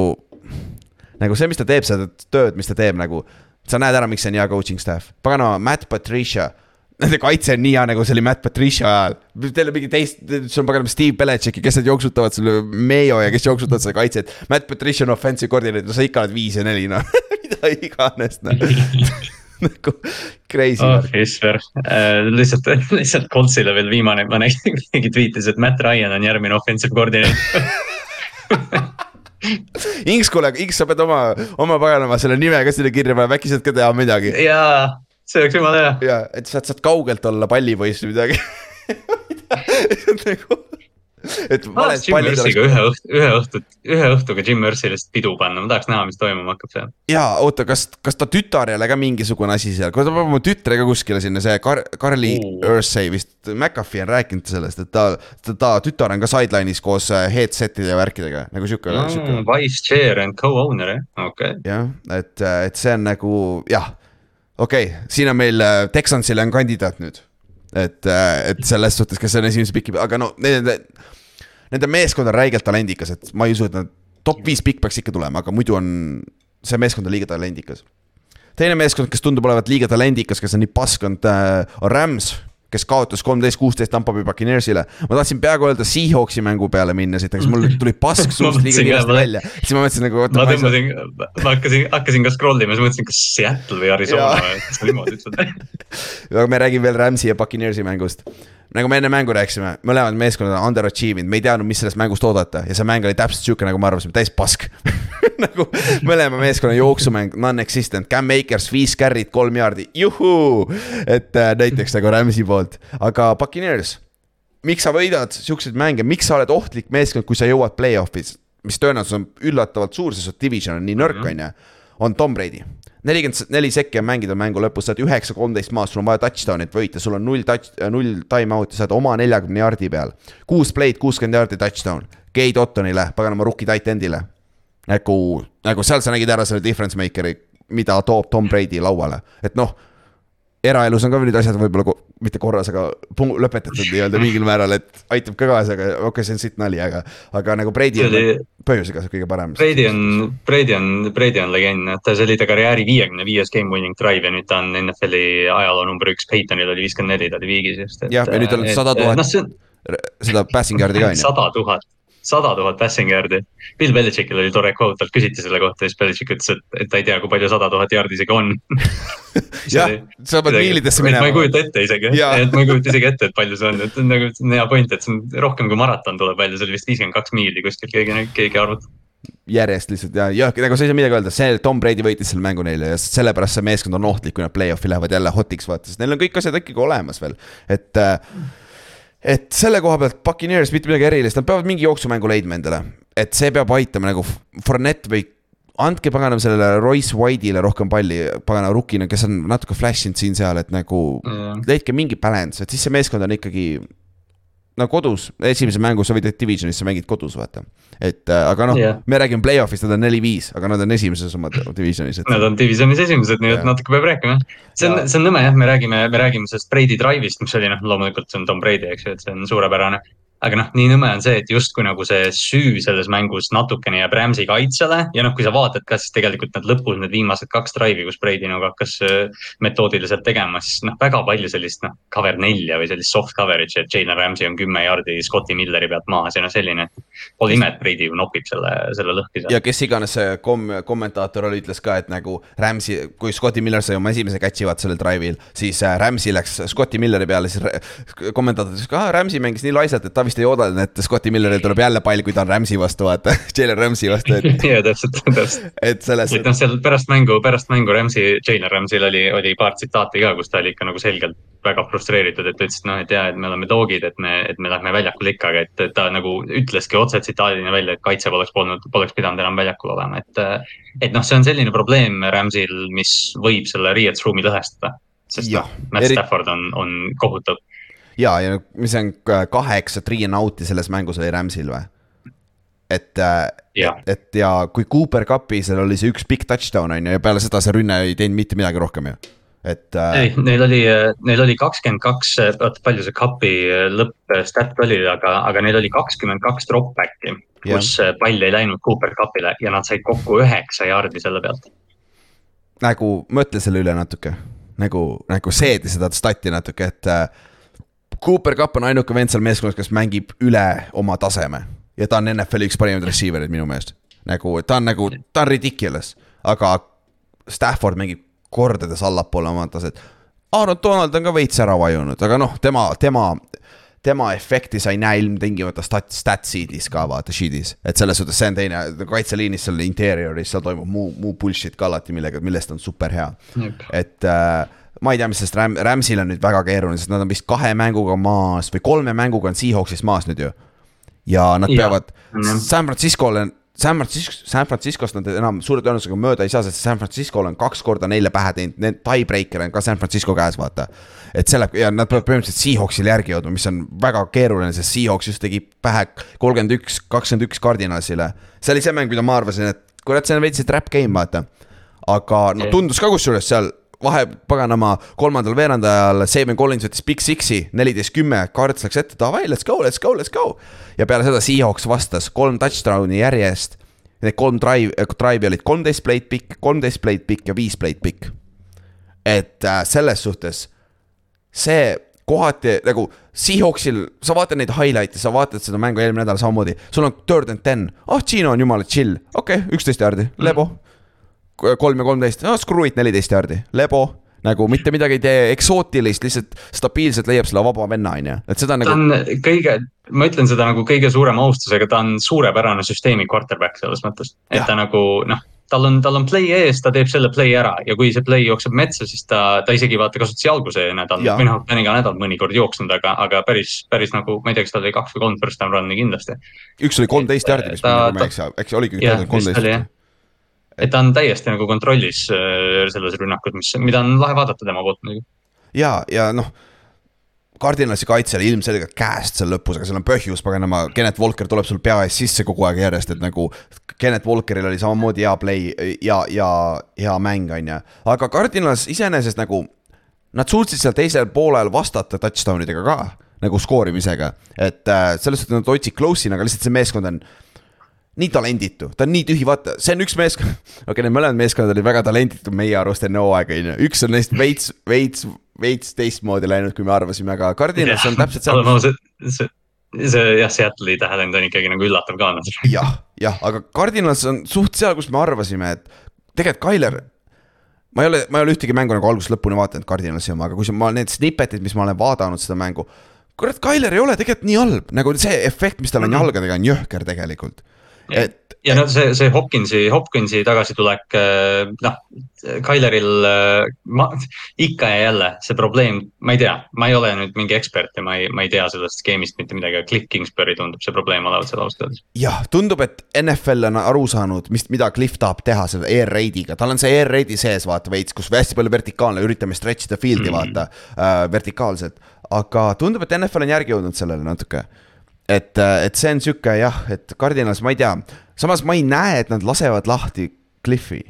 nagu see, mis ta teeb, seda tööd, mis ta teeb nagu, sa näed ära, miks see on hea coaching staff, paganama, Matt Patricia Nende kaitse on nii hea, nagu see oli Matt Patricia ajal. Teil on mingi teist, sul on paganama Steve Belichicki, kes need jooksutavad sulle, Mayo ja kes jooksutavad seda kaitset. Matt Patricia on offensive koordineeter, no sa ikka oled viis ja neli, noh mida iganes, noh nagu crazy oh,. Isver äh,, lihtsalt, lihtsalt Coltsile veel viimane, ma nägin, keegi tweetis, et Matt Ryan on järgmine offensive koordineeter Inks, kuule, Inks, sa pead oma, oma paganama selle nime ka sinna kirja panema, äkki sealt ka teha midagi. jaa, see oleks jumala hea. jaa, et sa saad kaugelt olla pallipoiss või midagi nagu et valed pallid oleks. ühe õhtu, ühe õhtu, ühe õhtuga Jim Mercy lihtsalt pidu panna, ma tahaks näha, mis toimuma hakkab seal. ja oota, kas, kas ta tütar ei ole ka mingisugune asi seal, kui ta paneb oma tütre ka kuskile sinna, see Kar-, Carly Ursay vist, McAfee on rääkinud sellest, et ta, ta, ta tütar on ka sideline'is koos äh, headset'ide ja värkidega, nagu sihuke mm,. Vice chair and co-owner, jah, okei okay.. jah, et, äh, et see on nagu jah, okei okay,, siin on meil äh, Texansile on kandidaat nüüd et, et selles suhtes, kes on esimese piki, aga no nende, nende meeskond on räigelt talendikas, et ma ei usu, et nad top viis pikk peaks ikka tulema, aga muidu on see meeskond on liiga talendikas. teine meeskond, kes tundub olevat liiga talendikas, kes on nii pask, on, äh, on Rams kes kaotas kolmteist, kuusteist Tampa Bay Buccaneersile. ma tahtsin peaaegu öelda Seahawksi mängu peale minna siit, aga siis mul tuli pask suust liiga kiiresti välja. siis ma mõtlesin nagu. ma tõmbasin, ma hakkasin, hakkasin ka scroll ima, siis mõtlesin, kas Seattle või Arizona kas sa niimoodi ütlesid. aga me räägime veel Rams'i ja Buccaneersi mängust nagu me enne mängu rääkisime, mõlemad meeskonnad on underachieve inud, me ei teadnud, mis sellest mängust oodata. Ja see mäng oli täpselt sihuke, nagu me arvasime, täis pask. Nagu mõlema meeskonna jooksumäng, non-existent, Cam Akers viis carry't, kolm jaardi, juhuu. et äh, näiteks nagu Rams'i poolt, aga Buccaneers, miks sa võidad siukseid mänge, miks sa oled ohtlik meeskond, kui sa jõuad play-off'is, mis tõenäosus on üllatavalt suur, sest division on nii nõrk, on ju, on Tom Brady nelikümmend neli sekki on mängida mängu lõpus, sa oled üheksa, kolmteist maas, sul on vaja touchdown'it võita, sul on null touch, null time-out'i, sa oled oma neljakümne jardi peal. kuus play'd, kuuskümmend jardi touchdown, Kate Ottonile, paganama rookie tight end'ile. nagu, nagu seal sa nägid ära selle difference maker'i, mida toob Tom Brady lauale, et noh eraelus on ka nüüd asjad võib-olla mitte korras, aga lõpetatud nii-öelda mingil määral, et aitab ka kaasa, aga okei okay,, see on sitt nali, aga, aga nagu Brady on oli... põhjusega kõige parem. Brady on, Brady on, Brady on legend, et see oli ta karjääri viiekümne viies game winning drive ja nüüd ta on NFL-i ajaloo number üks, Peytonil oli viiskümmend neli, ta oli viigis just. jah, ja nüüd tal on sada tuhat, noh, seda passing yard'i ka on ju. sada tuhat sada tuhat passing yard'i. Bill Belichickil oli tore quote, talt küsiti selle kohta ja siis Belichick ütles, et, et ta ei tea, kui palju sada tuhat yard'i isegi on. Jah, sa pead miilidesse minema. ma ei kujuta ette isegi, et ma ei kujuta isegi ette, et palju see on, et nagu see on hea point, et see on rohkem kui maraton tuleb välja, see oli vist viiskümmend kaks miili kuskil, keegi, keegi arvutab järjest lihtsalt ja, ja nagu sa ei saa midagi öelda, see Tom Brady võitis selle mängu neile ja sellepärast see meeskond on ohtlik, kui nad play-off'i lähevad jälle hotiks vaata, sest neil on kõik asjad ikkagi olemas veel, et äh, et selle koha pealt Buccaneers mitte midagi erilist, nad peavad mingi jooksumängu leidma endale. et see peab aitama nagu Fournette või andke paganam sellele Royce White'ile rohkem palli, pagana rookina, kes on natuke flash inud siin-seal, et nagu mm. leidke mingi balance, et siis see meeskond on ikkagi no kodus, esimese mängu sa võid divisionis, sa mängid kodus, vaata. et äh, aga noh yeah., me räägime play-off'ist, nad on neli-viis, aga nad on esimeses oma divisionis et.... Nad on divisionis esimesed, nii et yeah. natuke peab rääkima. see on, see on nõme jah, me räägime, me räägime sellest Brady Drive'ist, mis oli noh, loomulikult see on Tom Brady, eks ju, et see on suurepärane aga noh, nii nõme on see, et justkui nagu see süü selles mängus natukene jääb Rams'i kaitsele ja noh, kui sa vaatad ka, siis tegelikult need lõpus need viimased kaks drive'i, kus Brady nagu hakkas äh, metoodiliselt tegema, siis noh, väga palju sellist noh, cover nelja või sellist soft coverage'i, et Jalen Rams'i on kümme jaardi Scotti Milleri pealt maas ja noh, selline. Pole ime, et Brady ju nopib selle, selle lõhki seal. ja kes iganes see kom-, kommentaator oli, ütles ka, et nagu Rams'i, kui Scotti Miller sai oma esimese catch'i vaata sellel drive'il, siis äh, Rams'i läks Scotti Milleri peale, siis kommentaator ütles ka, Rams'i mängis nii laisalt, et ta vist vist ei oodanud, et Scotti Milleril tuleb jälle pall, kui ta on Rams'i vastu, vaata, Jalen Rams'i vastu, et. jaa, täpselt, täpselt. et selles. et noh, seal pärast mängu, pärast mängu Rams'i, Jalen Rams'il oli, oli paar tsitaati ka, kus ta oli ikka nagu selgelt väga frustreeritud, et ta ütles, et noh, et jaa, et me oleme dog'id, et me, et me lähme väljakule ikka, aga et, et ta nagu ütleski otse tsitaadina välja, et kaitse poleks polnud, poleks pidanud enam väljakul olema, et. et noh, see on selline probleem Rams'il, mis võib selle riietusruumi lõhestada sest noh, Matt Stafford on, on kohutav ja, ja mis on kaheksa three and out'i selles mängus oli Rams'il või? et, äh, et, et ja kui Cooper Cupi, seal oli see üks big touchdown on ju ja peale seda see rünne ei teinud mitte midagi rohkem ju et äh.... ei, neil oli, neil oli kakskümmend kaks, oota palju see Cupi lõppstat oli, aga, aga neil oli kakskümmend kaks drop back'i. kus pall ei läinud Cooper Cupile ja nad said kokku üheksa jaardi selle pealt. nagu mõtle selle üle natuke, nagu, nagu seedi seda stati natuke, et äh, Cooper Cup on ainuke vend seal meeskonnas, kes mängib üle oma taseme ja ta on NFL-i üks parimaid receiver eid minu meelest. nagu ta on nagu, ta on ridiculous, aga Stafford mängib kordades allapoole oma taset. Aaron Donald on ka veits ära vajunud, aga noh, tema, tema, tema efekti sa ei näe ilmtingimata stat-, stat sheet'is ka vaata, sheet'is. et selles suhtes see on teine, kaitseliinis seal interioris, seal toimub muu, muu bullshit ka alati, millega, millest on super hea. et äh, ma ei tea, mis sellest Ram-, Ramsil on nüüd väga keeruline, sest nad on vist kahe mänguga maas või kolme mänguga on Seahawksist maas nüüd ju. ja nad ja. peavad San Francisco'le, San Francisco, San Franciscost nad enam suure tõenäosusega mööda ei saa, sest San Francisco'l on kaks korda neile pähe teinud, need tiebreaker on ka San Francisco käes, vaata. et see läheb ja nad peavad põhimõtteliselt Seahawksile järgi jõudma, mis on väga keeruline, sest Seahawks just tegi pähe kolmkümmend üks, kakskümmend üks Cardinalsile. see oli see mäng, mida ma arvasin, et kurat, see on veits trap game, vaata. aga no tundus ka kusjuures seal vahe paganama kolmandal veerandajal, Saban Collins võttis Big Six'i, neliteist kümme, Cards läks ette, davai, let's go, let's go, let's go. ja peale seda Seahawks vastas kolm touchdown'i järjest. Need kolm drive, drive'i olid kolmteist played pikk, kolmteist played pikk ja viis played pikk. et äh, selles suhtes see kohati nagu Seahawksil, sa vaatad neid highlight'e, sa vaatad seda mängu eelmine nädal samamoodi, sul on third and ten, ah oh, Gino on jumala chill, okei okay,, üksteist jaardi, lebo mm kolm ja kolmteist, no screw it, neliteist jaardi, lebo nagu mitte midagi ei tee eksootilist, lihtsalt stabiilselt leiab selle vaba venna, on ju, et seda nagu. ta on kõige, ma ütlen seda nagu kõige suurema austusega, ta on suurepärane süsteemi quarterback selles mõttes, et ja. ta nagu noh tal on, tal on play ees, ta teeb selle play ära ja kui see play jookseb metsa, siis ta, ta isegi vaata kasutas jalgu see nädal, või noh, ta on iga nädal mõnikord jooksnud, aga, aga päris, päris nagu, ma ei tea, kas tal oli kaks või kolm first down run'i kindlasti. üks oli kolmteist vist, kui ma ei eksi, eks oligi kolmteist et ta on täiesti nagu kontrollis äh, selles rünnakus, mis, mida on lahe vaadata tema poolt muidugi. ja, ja noh. Cardinalsi kaitsel ilmselgelt käest seal lõpus, aga seal on põhjus, paganama, Kennet Walker tuleb sul pea ees sisse kogu aeg järjest, et nagu. Kennet Walkeril oli samamoodi hea play ja, ja hea mäng, on ju, aga Cardinals iseenesest nagu. Nad suutsid seal teisel poolel vastata touchdown idega ka nagu skoorimisega, et äh, selles suhtes nad hoidsid close'ina, aga lihtsalt see meeskond on nii talenditu, ta on nii tühi, vaata, see on üks meeskond, okei okay,, need mõlemad meeskonnad olid väga talenditud meie arust enne hooaega, on ju, üks on neist veits, veits, veits teistmoodi läinud, kui me arvasime, aga Cardinals on täpselt seal. see, see, see jah, Seattle'i tähelend on ikkagi nagu üllatav ka. jah, jah, aga Cardinals on suht seal, kus me arvasime, et tegelikult Tyler ma ei ole, ma ei ole ühtegi mängu nagu algusest lõpuni vaadanud Cardinalsi oma, aga kui ma need snippet'id, mis ma olen vaadanud seda mängu. kurat, Tyler ei ole tegelikult nii halb, nagu see efekt, mis tal on mm -hmm. jalgadega, on jõhker tegelikult et. ja no see, see Hopkinsi, Hopkinsi tagasitulek, äh, noh, Tyleril äh, ma, ikka ja jälle see probleem, ma ei tea, ma ei ole nüüd mingi ekspert ja ma ei, ma ei tea sellest skeemist mitte midagi, aga Cliff Kingsbury tundub see probleem olevat seal ausalt öeldes. jah, tundub, et NFL on aru saanud, mis, mida Cliff tahab teha selle air raid'iga, tal on see air raid'i sees vaata veits, kus hästi palju vertikaalne, üritame stretch ida field'i mm -hmm. vaata äh, vertikaalselt. aga tundub, et NFL on järgi jõudnud sellele natuke et, äh, et see on sihuke jah, et Cardinals, ma ei tea, samas ma ei näe, et nad lasevad lahti Cliffi.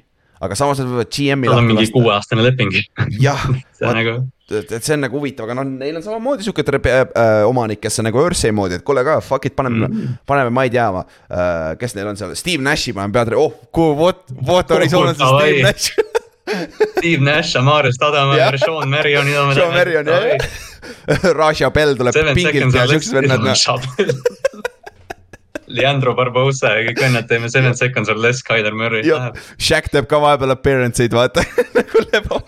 aga samas nad võivad GM-i tal on mingi kuueaastane leping. jah, nagu, et, et see on nagu huvitav, aga noh, neil on samamoodi sihuke äh, äh, omanik, kes on nagu Ursay moodi, et kuule ka, fuck it, paneme mm., paneme, ma ei tea äh,, kes neil on seal, Steve Nashi paneme peatreeneri, oh, what, what Arizonas on Davai. Steve Nash. Steve Nash, Amare Stadama Jah., Sean Marion. Sean Marion, jah. Raja Bell tuleb Seven pingilt ja siuksed vennad, noh. Leandro Barbosa ja kõik vennad teeme seven seconds or less, Tyler Murray Shaq teeb ka vahepeal appearance eid, vaata nagu lebo.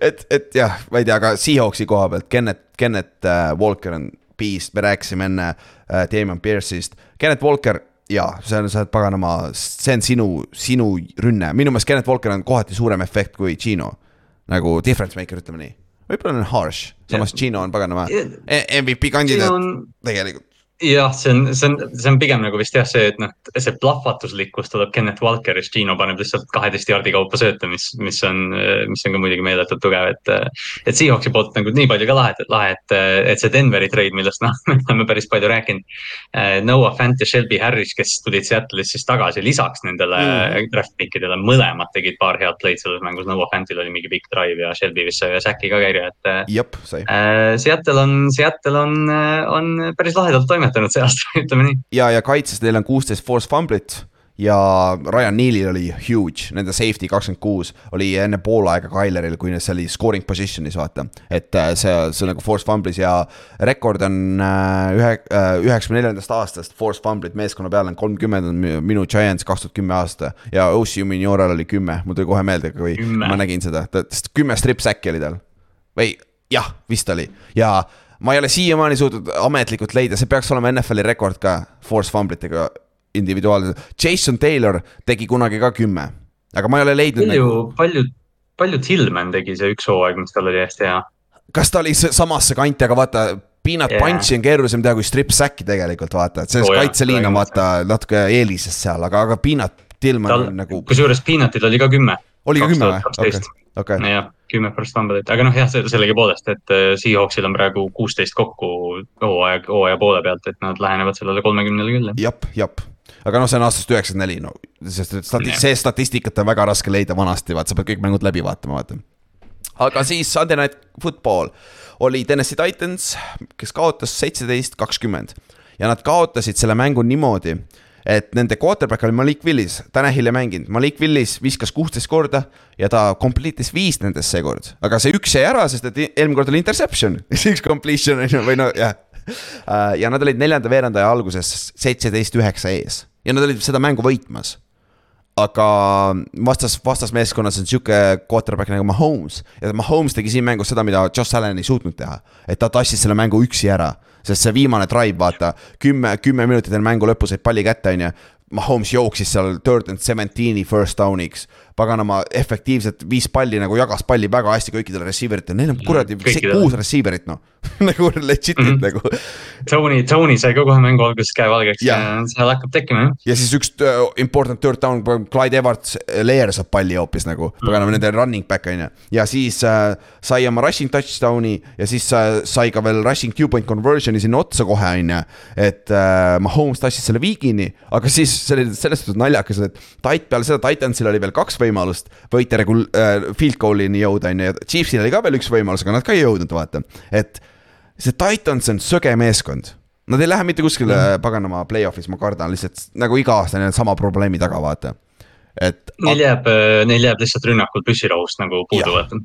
et, et jah, ma ei tea, aga Seahawksi koha pealt Kennet, Kennet äh, Walker on beast, me rääkisime enne äh, Damon Pierce'ist. Kennet Walker, jaa, see on, sa oled paganama, see on sinu, sinu rünne, minu meelest Kennet Walker on kohati suurem efekt kui Gino. nagu difference maker, ütleme nii. Võib-olla on harsh, samas Gino on paganama E- MVP kandidaat on tegelikult. jah, see on, see on, see on pigem nagu vist jah, see, et noh, see plahvatuslikkus tuleb Kenneth Walkerist, Gino paneb lihtsalt kaheteist jardi kaupa sööta, mis, mis on, mis on ka muidugi meeletult tugev, et. et Seahawksi poolt nagu nii palju ka lahe, lahe, et, et see Denveri trade, millest noh, me oleme päris palju rääkinud. Noah Fant ja Shelby Harris, kes tulid Seattle'ist siis tagasi lisaks nendele Mm. draft pick idele, mõlemad tegid paar head play'd selles mängus, Noah Fantil oli mingi big drive ja Shelby vist sai ühe säki ka käia, et jep, sai. Äh, Seattle on, Seattle on, on päris lahedalt toimetanud see aasta, ütleme nii. ja, ja kaitses neil on kuusteist force fumblit ja Ryan Nealil oli huge, nende safety kakskümmend kuus oli enne poolaega Tyleril, kui see oli scoring position'is vaata. et äh, see, see nagu force fumblis ja rekord on äh, ühe, üheksakümne neljandast aastast force fumblit meeskonna peale on kolmkümmend on mi- minu Giants kaks tuhat kümme aasta ja OCU Minioral oli kümme, mul tuli kohe meelde, kui Kümme. ma nägin seda, kümme strip sack'i oli tal või jah, vist oli ja ma ei ole siiamaani suutnud ametlikult leida, see peaks olema NFL-i rekord ka force fumblitega individuaalselt. Jason Taylor tegi kunagi ka kümme, aga ma ei ole leidnud palju nagu,, palju, palju Tillman tegi see üks hooaeg, mis tal oli hästi hea. kas ta oli samasse kanti, aga vaata. Peanut yeah. punch'i on keerulisem teha kui strip sack'i tegelikult vaata, et selles oh, kaitseliin on vaata natuke eelises seal, aga, aga Peanut Tillman tal on, nagu, kusjuures Peanutil oli ka kümme. Oli ka kümme või? okei, okei, jah, kümme first fumble'it, aga noh, jah, sellegipoolest, et äh, Seahawksil on praegu kuusteist kokku hooaeg, hooaja poole pealt, et nad lähenevad sellele kolmekümnele küll, jah. jap, jap aga noh, see on aastast üheksakümmend neli, no sest stati-, see statistikat on väga raske leida vanasti, vaata, sa pead kõik mängud läbi vaatama, vaata. aga siis Sunday Night Football. Oli Tennessee Titans, kes kaotas seitseteist, kakskümmend. Ja nad kaotasid selle mängu niimoodi et nende quarterback oli Malik Willis, Tanahil ei mänginud, Malik Willis viskas kuusteist korda ja ta complete'is viis nendest seekord, aga see üks jäi ära, sest et eelmine kord oli interception, siis üks completion on ju, või no jah. ja nad olid neljanda veerandaja alguses seitseteist üheksa ees. Ja nad olid seda mängu võitmas. Aga vastas, vastasmeeskonnas on sihuke quarterback nagu Mahomes. Ja Mahomes tegi siin mängus seda, mida Josh Allan ei suutnud teha. et ta tassis selle mängu üksi ära, sest see viimane drive, vaata, kümme, kümme minutit enne mängu lõppu said palli kätte, on ju. Mahomes jooksis seal third and seventeen'i first down'iks, paganama efektiivselt viis palli nagu jagas palli väga hästi kõikidele receiver itele, neil on kuradi Kõikidele. kuus receiver'it noh, nagu legit'id mm -hmm. nagu Tony, Tony sai ka kohe mängu alguses käe valgeks ja Jah. seal hakkab tekkima jah. ja siis üks uh, important third down, Clyde Edwards, Leer saab palli hoopis nagu, paganama nende running back on ju. ja siis uh, sai oma rushing touchdown'i ja siis uh, sai ka veel rushing two point conversion'i sinna otsa kohe on ju. et uh, Mahomes tassis selle viigini, aga siis see oli selles suhtes naljakas, et tait peale seda Titansil oli veel kaks võimalust võita regul- uh,, field goal'ini jõuda on ju, ja Chiefsil oli ka veel üks võimalus, aga nad ka ei jõudnud, vaata, et see Titans on söge meeskond. Nad ei lähe mitte kuskile mm. paganama play-off'is, ma kardan lihtsalt nagu iga aasta neil on sama probleemi taga, vaata. et Neil jääb, neil jääb lihtsalt rünnakul püssirahust nagu puudu, vaata.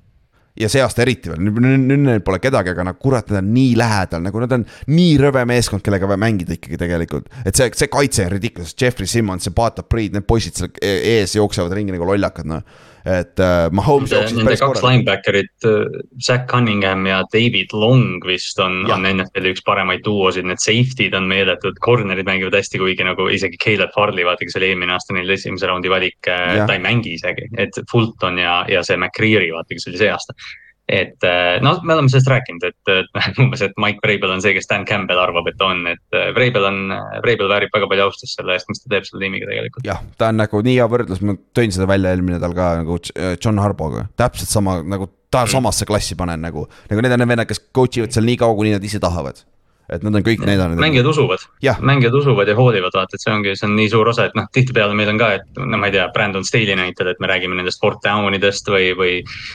Ja see aasta eriti veel, nüüd neil pole kedagi, aga nad kurat, nad on nii lähedal, nagu nad on nii rõve meeskond, kellega vaja mängida ikkagi tegelikult. et see, see kaitse on ridiculous, Jeffrey Simmons, see Bata Breed, need poisid seal e- ees jooksevad ringi nagu lollakad, noh. Et uh, Mahomes jooksis Nende päris kaks korralikult. linebacker'it, Zack Cunningham ja David Long vist on, on NFL-i üks paremaid duosid, need safety'd on meeletud, corner'id mängivad hästi, kuigi nagu isegi Caleb Farley, vaata, kes oli eelmine aasta neil esimese raundi valik, Jah. ta ei mängi isegi, et Fulton ja, ja see McCreary, vaata, kes oli see aasta et noh, me oleme sellest rääkinud, et et umbes, et Mike Vrabel on see, kes Dan Campbell arvab, et on, et eh, Vrabel on, Vrabel väärib väga palju austust selle eest, mis ta teeb selle tiimiga tegelikult. jah, ta on nagu nii hea võrdlus, ma tõin seda välja eelmine nädal ka nagu John Harboga, täpselt sama nagu ta Mm. samasse klassi panen nagu, nagu need on need vennad, kes coach ivad seal nii kaua, kuni nad ise tahavad. Et nad on kõik näidanud. mängijad usuvad mängijad usuvad ja hoolivad, vaata, et see ongi, see on nii suur osa, et noh, tihtipeale meil on ka, et no ma ei tea, Brandon Staley näitel, et me räägime nendest fourth down idest või, või.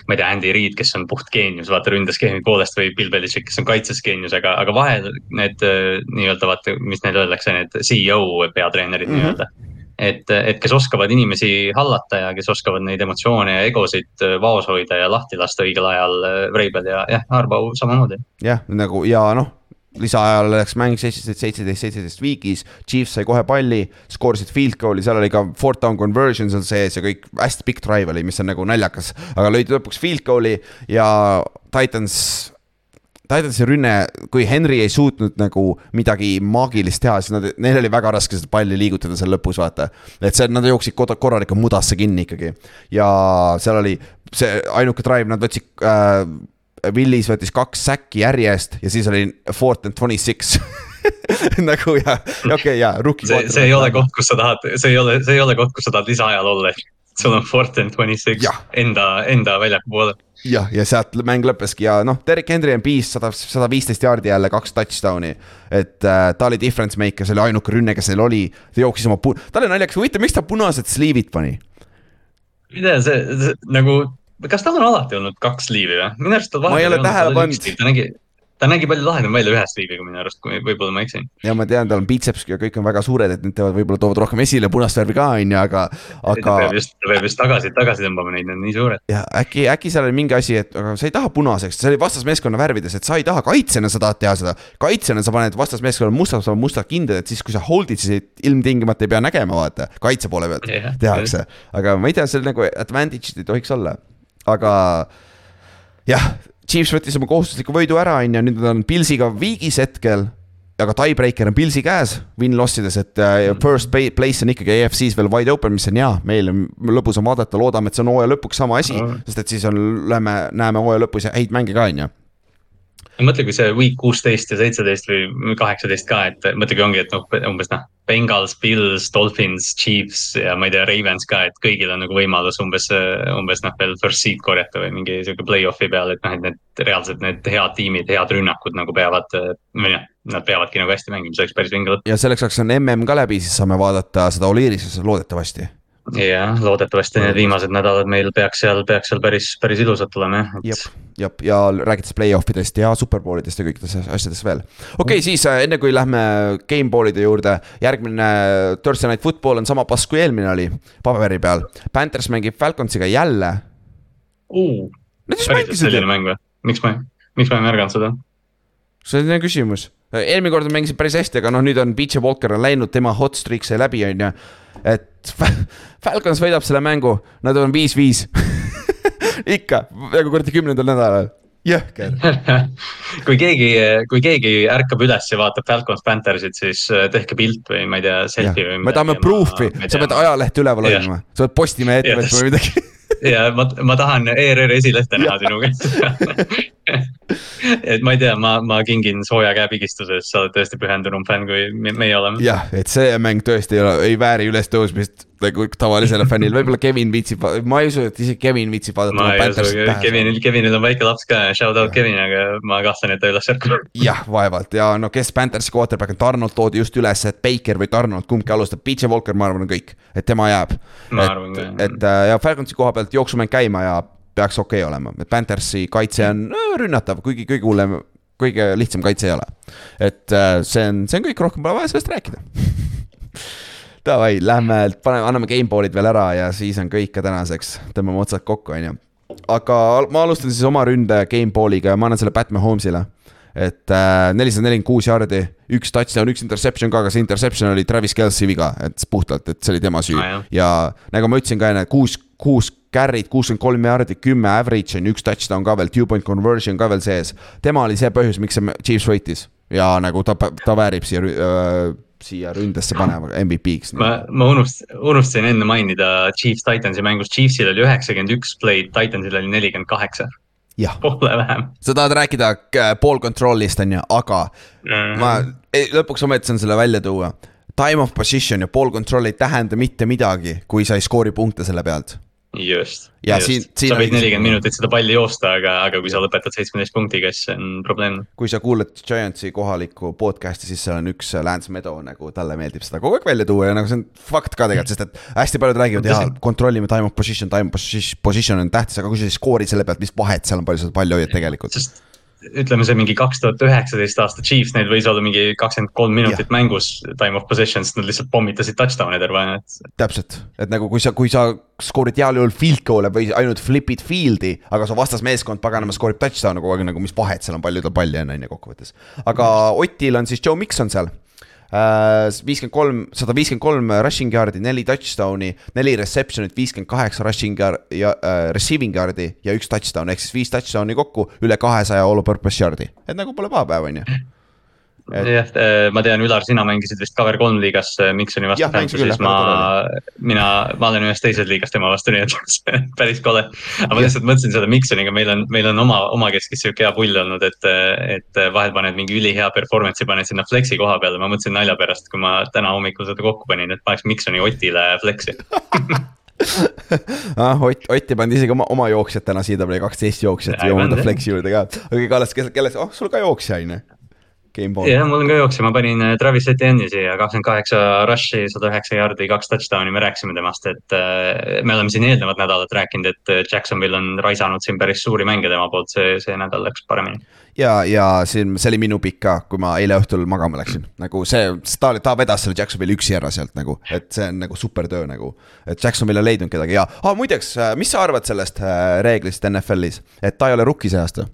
ma ei tea, Andy Reid, kes on puht geenius, vaata ründeskeemi poolest või Bill Belichik, kes on kaitses geenius, aga, aga vahel need äh, nii-öelda vaata, mis neile öeldakse, need CEO peatreenerid mm. -hmm. nii-öelda et, et kes oskavad inimesi hallata ja kes oskavad neid emotsioone ja egosid äh, vaos hoida ja lahti lasta õigel ajal äh, Vreibel ja jah, Harbaugh samamoodi. jah, nagu ja noh, lisaajal läks mäng seitseteist, seitseteist, seitseteist viigis, Chiefs sai kohe palli, skoorisid field goal'i, seal oli ka fourth down conversion seal sees ja kõik hästi pikk drive oli, mis on nagu naljakas, aga lõid lõpuks field goal'i ja Titans Titansi rünne, kui Henry ei suutnud nagu midagi maagilist teha, siis nad, neil oli väga raske seda palli liigutada seal lõpus, vaata. et see, nad jooksid korralikult mudasse kinni ikkagi ja seal oli see ainuke drive, nad võtsid äh, Willis võttis kaks säkki järjest ja siis oli fourth and twenty six nagu ja, okei okay, ja rookie. see, see ei ole koht, kus sa tahad, see ei ole, see ei ole koht, kus sa tahad lisaajal olla. sul on fourth and twenty six enda, enda väljaku poole. jah, ja sealt mäng lõppeski ja noh, Derek Henry on piis sada, sada viisteist jaardi jälle, kaks touchdown'i. et äh, ta oli difference maker, see oli ainuke rünne, kes neil oli, ta jooksis oma pu-, tal oli naljakas, huvitav, miks ta punased sliivid pani? ma ei tea, see nagu, kas tal on alati olnud kaks liivi või? minu arust tal Ma ei ole vahepeal tähele pannud. ta nägi, ta nägi palju lahedam välja ühe sliiviga minu arust, kui võib-olla ma eksin. ja ma tean, tal on biceps ja kõik on väga suured, et need teevad, võib-olla toovad rohkem esile punast värvi ka, on ju, aga, ta aga peab just, ta peab just tagasi, tagasi tõmbama neid, need on nii suured. ja äkki, äkki seal oli mingi asi, et aga sa ei taha punaseks, see oli vastasmeeskonna värvides, et sa ei taha kaitsjana, sa tahad teha seda. kaitsjana sa paned vastasmeeskonnale mustad, sa mustad kindad, et siis, kui sa hold'id, siis ilmtingimata ei pea nägema, vaata, kaitse poole pealt Jah, tehakse. aga ma ei tea, seal nagu advantage'id ei tohiks olla, aga jah, Chiefs võttis oma kohustusliku võidu ära, on ju, nüüd nad on Pilsiga viigis hetkel aga tiebreaker on Pilsi käes win-loss ides, et äh, first place on ikkagi EFC-s veel wide open, mis on hea, meil on lõbus on vaadata, loodame, et see on hooaja lõpuks sama asi sest et siis on, lähme, näeme hooaja lõpus häid mänge ka, on ju. mõtle, kui see week kuusteist ja seitseteist või kaheksateist ka, et mõtlegi ongi, et noh, umbes noh. Bengals, Bills, Dolphins, Chiefs ja ma ei tea, Ravens ka, et kõigil on nagu võimalus umbes, umbes noh, veel first seat korjata või mingi sihuke play-off'i peal, et noh, et need reaalselt need head tiimid, head rünnakud nagu peavad. või noh, nad peavadki nagu hästi mängima, see oleks päris vinge lõpp. ja selleks ajaks on MM ka läbi, siis saame vaadata seda Oliiris loodetavasti. jah, loodetavasti need viimased nädalad meil peaks seal, peaks seal päris, päris ilusad tulema jah, jep et., jep, ja rääkides play-off idest ja superpoolidest ja kõikidest asjadest veel. okei okay,, siis äh, enne kui lähme gameball'ide juurde, järgmine Thursday Night Football on sama pass kui eelmine oli paberi peal. Panthers mängib Falconsiga jälle. uh,. Nad just mängisid selline, mäng või? miks ma, miks ma ei märganud seda? see on hea küsimus. eelmine kord mängisid päris hästi, aga noh, nüüd on BJ Walker on läinud, tema hot streak sai läbi, on ju. Et Falcons võidab selle mängu, nad on viis-viis. ikka, nagu kuradi kümnendal nädalal, jõhker. kui keegi, kui keegi ärkab üles ja vaatab Falcons Panthersit, siis äh, tehke pilt või ma ei tea, selfie või. me tahame proof'i, sa pead ajalehte üleval hoidma, sa pead Postimehe ette Jah. võtma või midagi. ja ma, ma tahan ERR-i esilehte näha sinu käest. et ma ei tea, ma, ma kingin sooja käepigistuse, sest sa oled tõesti pühendunum fänn, kui me- meie oleme. jah, et see mäng tõesti ei ole, ei vääri ülestõusmist nagu tavalisele fännile, võib-olla Kevin viitsib, ma ei usu, et isegi Kevin viitsib vaadata. ma ei usu, Kevinil, Kevinil on väike laps ka, shout out Kevin, aga ma kahtlen, et ta üles ärkab. jah, vaevalt ja no kes Panthersi quarterback on, Donald toodi just üles, et Baker või Donald, kumbki alustab, BJ Walker, ma arvan, on kõik, et tema jääb. Et et äh, ja Falconsi koha pealt jooksumäng käima ja peaks okei okay olema, et Panthersi kaitse on äh, rünnatav, kuigi kõige hullem, kõige lihtsam kaitse ei ole. et äh, see on, see on kõik, rohkem pole vaja sellest rääkida. Davai, lähme, paneme, anname gameball'id veel ära ja siis on kõik ka tänaseks, tõmbame otsad kokku, on ju. aga ma alustan siis oma ründe gameball'iga ja ma annan selle Batman Holmesile et nelisada nelikümmend kuus jaardi, üks touchdown, üks interception ka, aga see interception oli Travis Kelci viga, et puhtalt, et see oli tema süü jah. ja nagu ma ütlesin ka enne, kuus, kuus carry'd, kuuskümmend kolm jaardi, kümme average on üks touchdown ka veel, two point conversion ka veel sees. tema oli see põhjus, miks see Chiefs võitis ja nagu ta, ta väärib siia äh,, siia ründesse panema MVP-ks. ma, ma unust-, unustasin enne mainida Chiefs Titansi mängus, Chiefsil oli üheksakümmend üks play'd, Titansil oli nelikümmend kaheksa, jah, poole vähem. sa tahad rääkida äh, ball control'ist on ju, aga ma ei, lõpuks ometi saan selle välja tuua. Time of position ja ball control ei tähenda mitte midagi, kui sa ei skoori punkte selle pealt. Just, Ja just. siin- siin sa võid nelikümmend minutit seda palli joosta, aga, aga kui sa lõpetad seitsmeteist punktiga, siis see on probleem. kui sa kuulad Giantsi kohalikku podcast'i, siis seal on üks Lance Meadow nagu talle meeldib seda kogu aeg välja tuua ja nagu see on fakt ka tegelikult, sest et hästi paljud räägivad, jaa, kontrollime time of position, time of position, position on tähtis, aga kui sa siis skoorid selle pealt, mis vahet seal on, palju sa palli hoiad tegelikult. sest ütleme, see mingi kaks tuhat üheksateist aasta Chiefs, neil võis olla mingi kakskümmend kolm minutit mängus time of possession, sest nad lihtsalt pommitasid touchdown'e terve aja, et. täpselt, et nagu kui sa, kui sa skoorid heal juhul field goal'e või ainult flip'id field'i, aga su vastasmeeskond paganama skoorib touchdown'e kogu aeg nagu, mis vahet seal on, palju tal palli on, on ju kokkuvõttes. aga Otil on siis Joe Mikson seal viiskümmend kolm, sada viiskümmend kolm rushing yard'i, neli touchdown'i, neli reception'it, viiskümmend kaheksa rushing yard ja äh, receiving yard'i ja üks touchdown ehk siis viis touchdown'i kokku, üle kahesaja all purpose yard'i, et nagu pole paha päev, on ju. Et- jah, ma tean, Ülar, sina mängisid vist Cover kolm liigas Miksoni vastu jah, ma, mina, ma olen ühes teises liigas tema vastu, nii et päris kole. aga ma lihtsalt mõtlesin seda Miksoniga, meil on, meil on oma, omakeskis sihuke hea pull olnud, et, et vahel paned mingi ülihea performance'i, paned sinna flex'i koha peale, ma mõtlesin nalja pärast, kui ma täna hommikul seda kokku panin, et paneks Miksoni Otile flex'i. ah, Ott, Ott ei pannud isegi oma, oma jooksjat täna siia, ta pani kaksteist jooksjat ja oma flex'i juurde ka. aga kõik alles, kelles, kelles, oh sul ka jooksja on ju. Game ball. jah, mul on ka jooksja, ma panin äh, Travis Etienne'i siia, kakskümmend kaheksa rush'i, sada üheksa yard'i, kaks touchdown'i, me rääkisime temast, et äh, me oleme siin eelnevad nädalad rääkinud, et äh, Jacksonville on raisanud siin päris suuri mänge tema poolt, see, see nädal läks paremini. ja, ja siin, see oli minu pikk ka, kui ma eile õhtul magama läksin, nagu see, ta, ta vedas selle Jacksonville'i üksi ära sealt nagu, et see on nagu super töö nagu. et Jacksonville on leidnud kedagi ja ah, muideks, mis sa arvad sellest reeglist NFL-is, et ta ei ole rookie see aasta?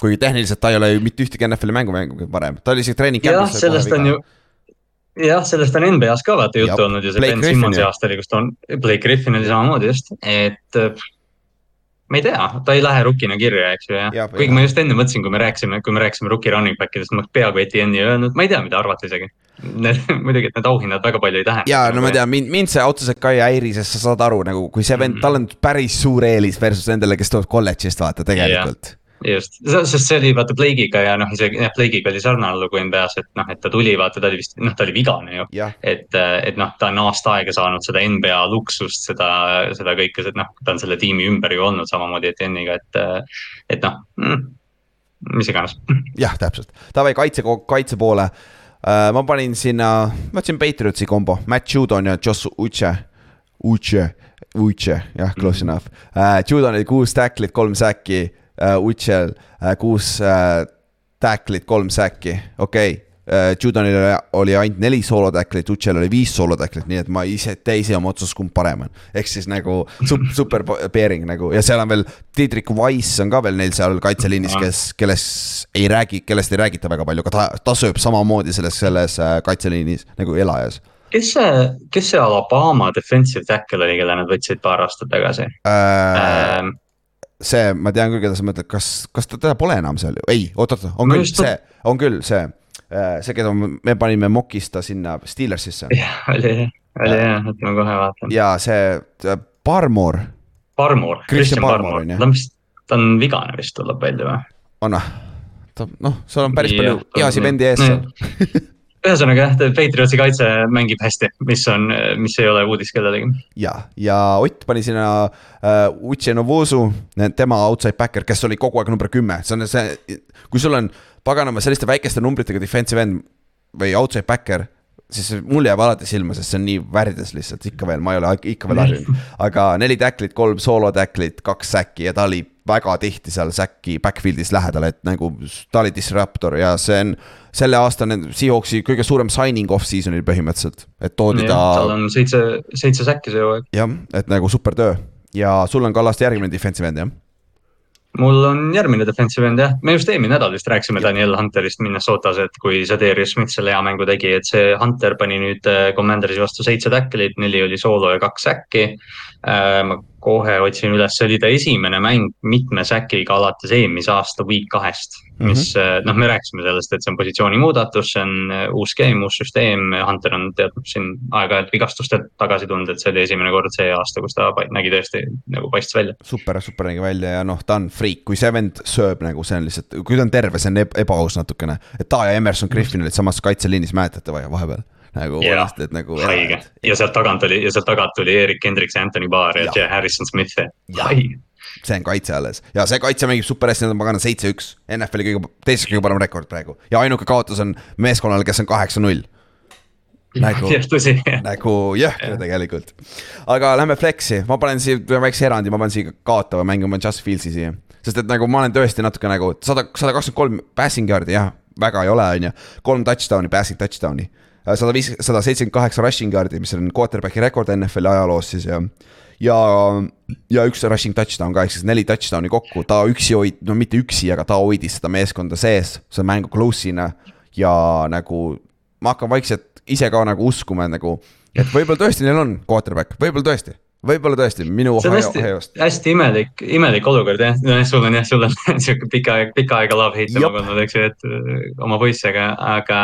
Kuigi tehniliselt ta ei ole ju mitte ühtegi NFL-i mängu mänginud varem, ta oli isegi treening jah, sellest on ju, jah, sellest on NBA-s ka vaata juttu olnud ja see Blake Ben Griffin Simmonsi aasta oli, kus ta on, Blake Griffin oli samamoodi just, et äh, ma ei tea, ta ei lähe rookina kirja, eks ju, jah Jah, ja,. kuigi ma just enne mõtlesin, kui me rääkisime, kui me rääkisime rookie running back idest, ma peaaegu Etienne'i ei öelnud, ma ei tea, mida arvata isegi. muidugi, et need auhinnad väga palju ei tähenda. ja no ma tean, mind, mind see otseselt ka ei häiri, sest sa saad aru nagu, kui see vend, Mhm. tal on päris suur eelis versus nendele, kes tulevad kolledžist, vaata tegelikult. just, sest see oli vaata Blake'iga ja noh, isegi jah, Blake'iga oli sarnane lugu NBA-s, et noh, et ta tuli, vaata, ta oli vist, noh, ta oli vigane ju. et, et noh, ta on aasta aega saanud seda NBA luksust, seda, seda kõike, et noh, ta on selle tiimi ümber ju olnud samamoodi Etienne'iga, et, et noh mm,, mis iganes. jah, täpselt, davai kaitse, kaitse poole. ma panin sinna, ma võtsin Patriotsi kombo, Matt Judon ja Josh Uche, Uche, Uche, jah, close enough. Uh,. Judonil kuus tacklit, kolm säkki uh,, Uchel uh, kuus uh, tacklit, kolm säkki, okei okay. Judonil oli, ainult neli soolotacklit, Uchel oli viis soolotacklit, nii et ma ise, tee ise oma otsust, kumb parem on. ehk siis nagu sup, super pairing nagu ja seal on veel Diedrich Wise on ka veel neil seal kaitseliinis, kes, kellest ei räägi, kellest ei räägita väga palju, aga ta, ta sööb samamoodi selles, selles äh, kaitseliinis nagu elajas kes see, kes see Alabama defensive tackle oli, kelle nad võtsid paar aastat tagasi äh,. see, ma tean küll, keda sa mõtled, kas, kas ta, teda pole enam seal ju, ei, oot-oot, on Ma küll see, on küll see, see, keda me me panime Mokista sinna Steelersisse jah, oli, oli jah, et ma kohe vaatan. ja see äh, Barmore, Christian Christian Barmore Barmore on, jah., ta on vist, ta on vigane vist tuleb välja või? on või? ta noh, seal on päris Jah, palju heasi vendi ees seal. ühesõnaga jah, Patriotsi kaitse mängib hästi, mis on, mis ei ole uudis kellelegi. ja, ja Ott pani sinna uh, Uche Novusu, tema outside backer, kes oli kogu aeg number kümme, see on see, kui sul on paganama selliste väikeste numbritega defensive end või outside backer, siis mul jääb alati silma, sest see on nii värvides lihtsalt ikka veel, ma ei ole ikka veel harjunud. aga neli tacklit, kolm solo tacklit, kaks säkki ja ta oli väga tihti seal säkki backfield'is lähedal, et nagu ta oli disruptor ja see on selle aasta Seahawksi kõige suurem signing off-season'il põhimõtteliselt, et toodi ta tal on seitse, seitse säkki see hooaeg. jah, et nagu super töö ja sul on Kallaste järgmine defensive end jah? Mul on järgmine defensive end jah, me just eelmine nädal vist rääkisime Daniel Hunterist Minnesotas, et kui see Darius Smith selle hea mängu tegi, et see Hunter pani nüüd äh, Commandersi vastu seitse tacklit, neli oli soolo ja kaks säkki. ma kohe otsin üles, see oli ta esimene mäng mitme säkiga alates eelmise aasta week kahest. mis Mhm. noh, me rääkisime sellest, et see on positsiooni muudatus, see on äh, uus game, uus süsteem, Hunter on teadnud siin aeg-ajalt vigastustelt tagasi tulnud, et see oli esimene kord see aasta, kus ta nägi tõesti nagu paistis välja. super, super nägi välja ja noh, ta on friik, kui see vend sööb nagu see on lihtsalt, kui ta on terve, see on eb ebaaus natukene. et ta ja Emerson Griffin olid samas kaitseliinis, mäletate või vahepeal? Nagu vanasti, et nagu. haige ja sealt tagant oli ja sealt tagant tuli Erik Hendriks ja Anthony Barr ja. Jay Harrison Smith ja haige. see on kaitse alles ja see kaitse mängib super hästi, nad on pagana seitse-üks, NFL-i kõige, teiseks kõige parem rekord praegu ja ainuke kaotus on meeskonnal, kes on kaheksa-null. nagu, nagu jõhker tegelikult. aga lähme flex'i, ma panen siia väikse erandi, ma panen siia kaotava mängu, ma panen Just Fieldsi siia. sest et nagu ma olen tõesti natuke nagu sada, sada kakskümmend kolm passing yard'i jah, väga ei ole, on ju. kolm touchdown'i, passing touchdown'i. Sada viis, sada seitsekümmend kaheksa rushing yard'i, mis on quarterback'i rekord NFL-i ajaloos siis ja ja, ja üks rushing touchdown ka, ehk siis neli touchdown'i kokku, ta üksi hoid-, no mitte üksi, aga ta hoidis seda meeskonda sees, see mängu close'ina. Ja nagu ma hakkan vaikselt ise ka nagu uskuma nagu, et võib-olla tõesti neil on quarterback, võib-olla tõesti, võib-olla tõesti minu Ohio'st,. hästi imelik, imelik olukord jah, noh sul on jah, sul on sihuke pikka aega, pikka aega love hate temaga olnud, eks ju, et öö, oma poissidega, aga.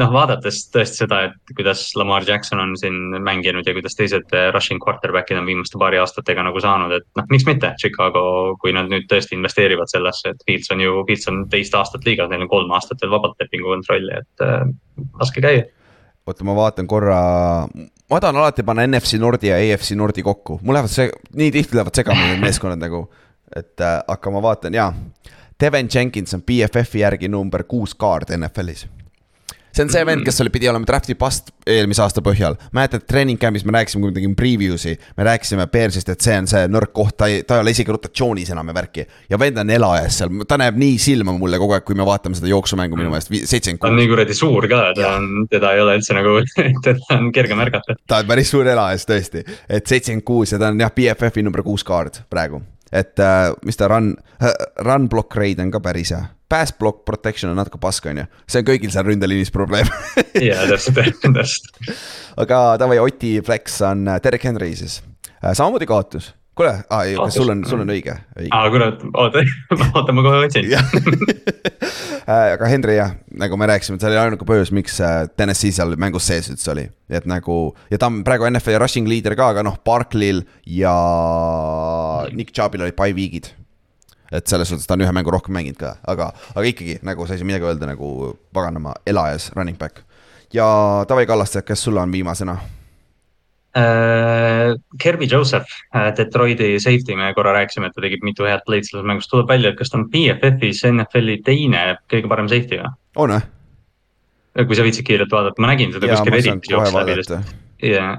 noh, vaadates tõesti seda, et kuidas Lamar Jackson on siin mänginud ja kuidas teised öö, rushing quarterback'id on viimaste paari aastatega nagu saanud, et noh, miks mitte Chicago, kui nad nüüd tõesti investeerivad sellesse, et Fields on ju, Fields on teist aastat liigas, neil on kolm aastat veel vabalt lepingu kontrolli, et öö, laske käia. oota, ma vaatan korra, ma tahan alati panna NFC Nordi ja AFC Nordi kokku, mul lähevad see, nii tihti lähevad segamini need meeskonnad nagu. et äh, aga ma vaatan jaa, Devin Jenkins on BFF-i järgi number kuus kaard NFL-is see on see vend, kes oli, pidi olema draft'i past eelmise aasta põhjal. mäletad, treening camp'is me rääkisime, kui me tegime preview'si, me rääkisime Bearsist, et see on see nõrk koht, ta ei, ta ei ole isegi rotatsioonis enam ja värki. ja vend on elajas seal, ta näeb nii silma mulle kogu aeg, kui me vaatame seda jooksumängu minu meelest, seitsekümmend ta on nii kuradi suur ka, ta on, teda ei ole üldse nagu, teda on kerge märgata. ta on päris suur elajas tõesti, et seitsekümmend kuus ja ta on jah, BFF-i number kuus kaard praegu. et äh, mis ta run, run block rate on ka päris hea. Pass block protection on natuke pask, on ju, see on kõigil seal ründeliinis probleem. jaa, täpselt, täpselt. aga davai, Oti flex on äh, Derek Henry siis, samamoodi kaotus. kuule ah,, kas Kaotus. sul on, sul on õige, õige. aa, kurat, oota, oota, ma kohe otsin. jah, aga Henry jah, nagu me rääkisime, see oli ainuke põhjus, miks äh, Tennessee seal mängus sees üldse oli, et nagu ja ta on praegu NFL-i rushing leader ka, aga noh, Barkley'l ja Nick Chubb'il olid by week'id. Et selles suhtes ta on ühe mängu rohkem mänginud ka, aga, aga ikkagi nagu sa ei saa midagi öelda nagu paganama elajas running back. ja Davai Kallaste, kes sul on viimasena? Äh, Kirby Joseph, Detroiti safety, me korra rääkisime, et ta tegi mitu head play'd selles mängus, tuleb välja, et kas ta on BFF-is NFL-i teine kõige parem safety või? on või? kui sa viitsid kiirelt vaadata, ma nägin seda kuskil kohe jooksis läbi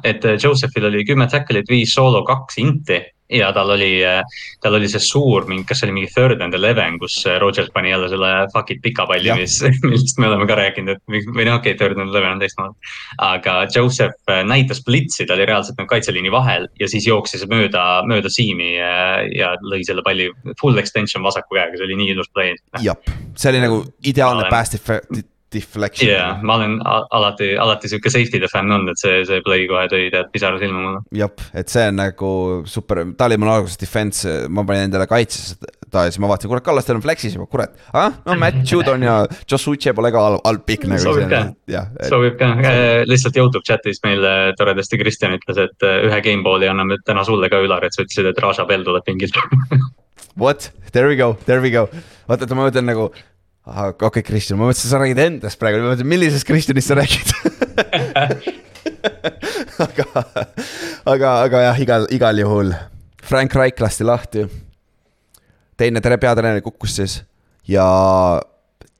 et äh, Josephil oli kümme tackle'it, viis soolo, kaks inti ja tal oli, tal oli see suur mingi, kas see oli mingi third and eleven, kus äh, Rodgers pani jälle selle fuck it pika palli mis, millest me oleme ka rääkinud, et või noh, okei okay,, third and eleven on teistmoodi. aga Joseph äh, näitas blitsi, ta oli reaalselt nagu kaitseliini vahel ja siis jooksis mööda, mööda siimi ja, ja lõi selle palli full extension vasaku käega, see oli nii ilus play. jah, see oli nagu ideaalne def- deflection ja ma olen alati, alati sihuke safety'de fänn olnud, et see, see play kohe tõi tead pisara silma mulle. jah, et see on nagu super, ta oli mul alguses defense, ma panin endale kaitsesse ta ja siis ma vaatasin, kurat, Kallastel on flex'is juba, kurat. ah, no Matt Judon ja Josh Uche pole ka halb, halb pikk nagu. Sobib ka. sobib ka, lihtsalt Youtube chat'is meil toredasti Kristjan ütles, et äh, ühe gameball'i anname täna sulle ka Ülar, et sa ütlesid, et Raja Bell tuleb pingilt. what, there we go, there we go. vaata, et ma mõtlen nagu, okei okay,, Kristjan, ma mõtlesin, sa räägid endast praegu, ma mõtlesin, millisest Kristjanist sa räägid aga, aga, aga jah, igal, igal juhul Frank Reich lasti lahti. teine tere peatreener kukkus siis ja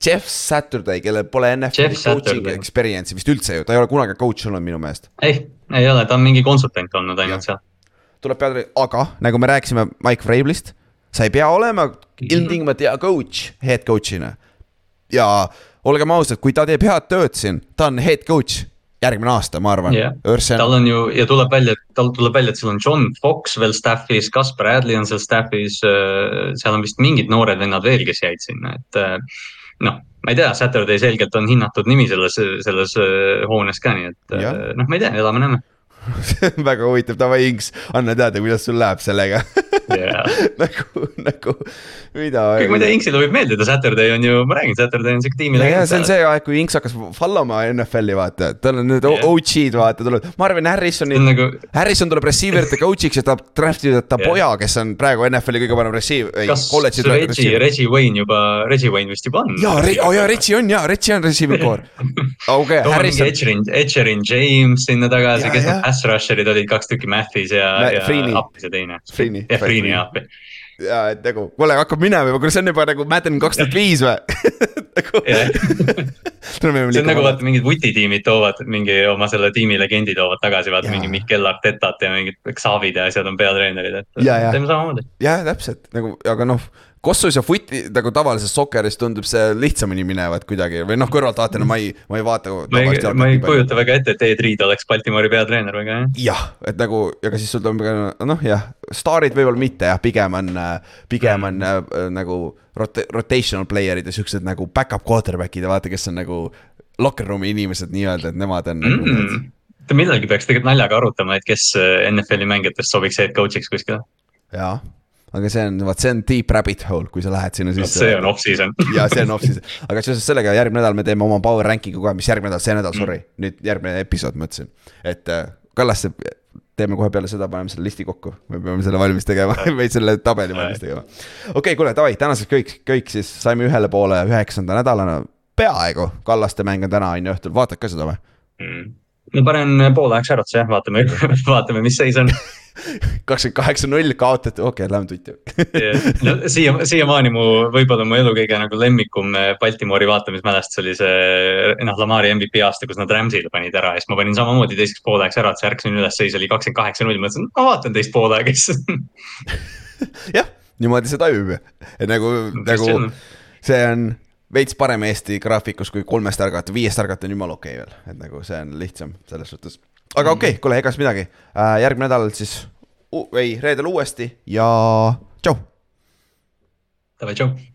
Jeff Saturday, kellel pole NFL-i coaching experience'i vist üldse ju, ta ei ole kunagi coach olnud minu meelest. ei, ei ole, ta on mingi konsultant olnud ainult seal. tuleb peatreener, aga nagu me rääkisime Mike Vrabelist, sa ei pea olema ilmtingimata hea coach head coach'ina. Ja olgem ausad, kui ta teeb head tööd siin, ta on head coach järgmine aasta, ma arvan Ursen tal on ju ja tuleb välja, tal tuleb välja, et seal on John Fox veel staff'is, Gus Bradley on seal staff'is. seal on vist mingid noored vennad veel, kes jäid sinna, et äh, noh, ma ei tea, Saturday selgelt on hinnatud nimi selles, selles äh, hoones ka, nii et äh, noh, ma ei tea, elame-näeme. väga huvitav, davai Inks, anna teada, kuidas sul läheb sellega yeah. nagu, nagu mida. kõik ma ei tea, Inksile võib meeldida, Saturday on ju, ma räägin, Saturday on siuke tiimi. ja see on see aeg, kui Inks hakkas follow ma NFL-i vaata, tal on need yeah. OG-d vaata tulevad, ma arvan, Harrisoni nagu..., Harrison tuleb receiver'ite coach'iks ja tahab draft ida ta yeah. poja, kes on praegu NFL-i kõige parem receiver. kas Reggie, Reggie Wayne juba, Reggie Wayne vist juba on? jaa, oh jaa, Reggie on jaa, Reggie on receiver core. okei, Harrison. Etcherin James sinna tagasi, kes need pass rusher'id olid, kaks tükki Mathis ja, ja Appis ja teine. jah, Freeni ja Appi. Ja et nagu, kuule hakkab minema juba, kuule see on juba nagu Madden kaks tuhat viis või? Nagu see on nagu vaata mingid vutitiimid toovad mingi oma selle tiimi legendi toovad tagasi, vaata mingi Mikel Artetat ja mingid Xavid ja asjad on peatreenerid, et teeme samamoodi. jah, täpselt nagu, aga noh kossus ja footi nagu tavalises sokkeris tundub see lihtsamini minevat kuidagi või noh, kõrvaltvaatajana ma ei, ma ei vaata. ma ei, ma ei kujuta väga ette, et Ed Reed oleks Baltimori peatreener väga jah. jah, et nagu, aga siis sul tuleb noh, jah, staarid võib-olla mitte jah, pigem on, pigem on mm. äh, nagu rot-, rotational player'id ja siuksed nagu back-up quarterback'id ja vaata, kes on nagu locker room'i inimesed nii-öelda, et nemad on mm. -hmm. millalgi peaks tegelikult naljaga arutama, et kes äh, NFL-i mängijatest sobiks head coach'iks kuskil. jaa aga see on, vot see on deep rabbit hole, kui sa lähed sinna sisse. see on off-season ja see on off-season, aga seoses sellega järgmine nädal me teeme oma power ranking'u ka, mis järgmine nädal, see nädal mm., sorry, nüüd järgmine episood, ma ütlesin. et äh, Kallaste, teeme kohe peale seda, paneme selle listi kokku, me peame selle valmis tegema või selle tabeli valmis tegema. okei okay,, kuule, davai, tänaseks kõik, kõik siis saime ühele poole üheksanda nädalana, peaaegu, Kallaste mäng on täna on ju õhtul, vaatad ka seda või mm.? ma panen poole ajaks äratuse jah, vaatame vaatame, mis seis on kakskümmend kaheksa, null kaotati, okei okay,, lähme tutti. No siia, siiamaani mu, võib-olla mu elu kõige nagu lemmikum eh, Baltimori vaatamismälestus oli see, noh, Lamari MVP aasta, kus nad Rams'ile panid ära ja siis ma panin samamoodi teiseks pooleks ära, et see ärkasin üles, seis oli kakskümmend kaheksa, null, mõtlesin, ma vaatan teist poolega siis. Jah, niimoodi see tajub ju, et nagu, nagu see on? veits parem Eesti graafikus kui kolmest ärgata, viiest ärgata on jumala okei okay veel, et nagu see on lihtsam selles suhtes. Aga okei okay,, kuule, egas midagi äh,, järgmine nädal siis, ei, reedel uuesti ja tšau. Davai, tšau.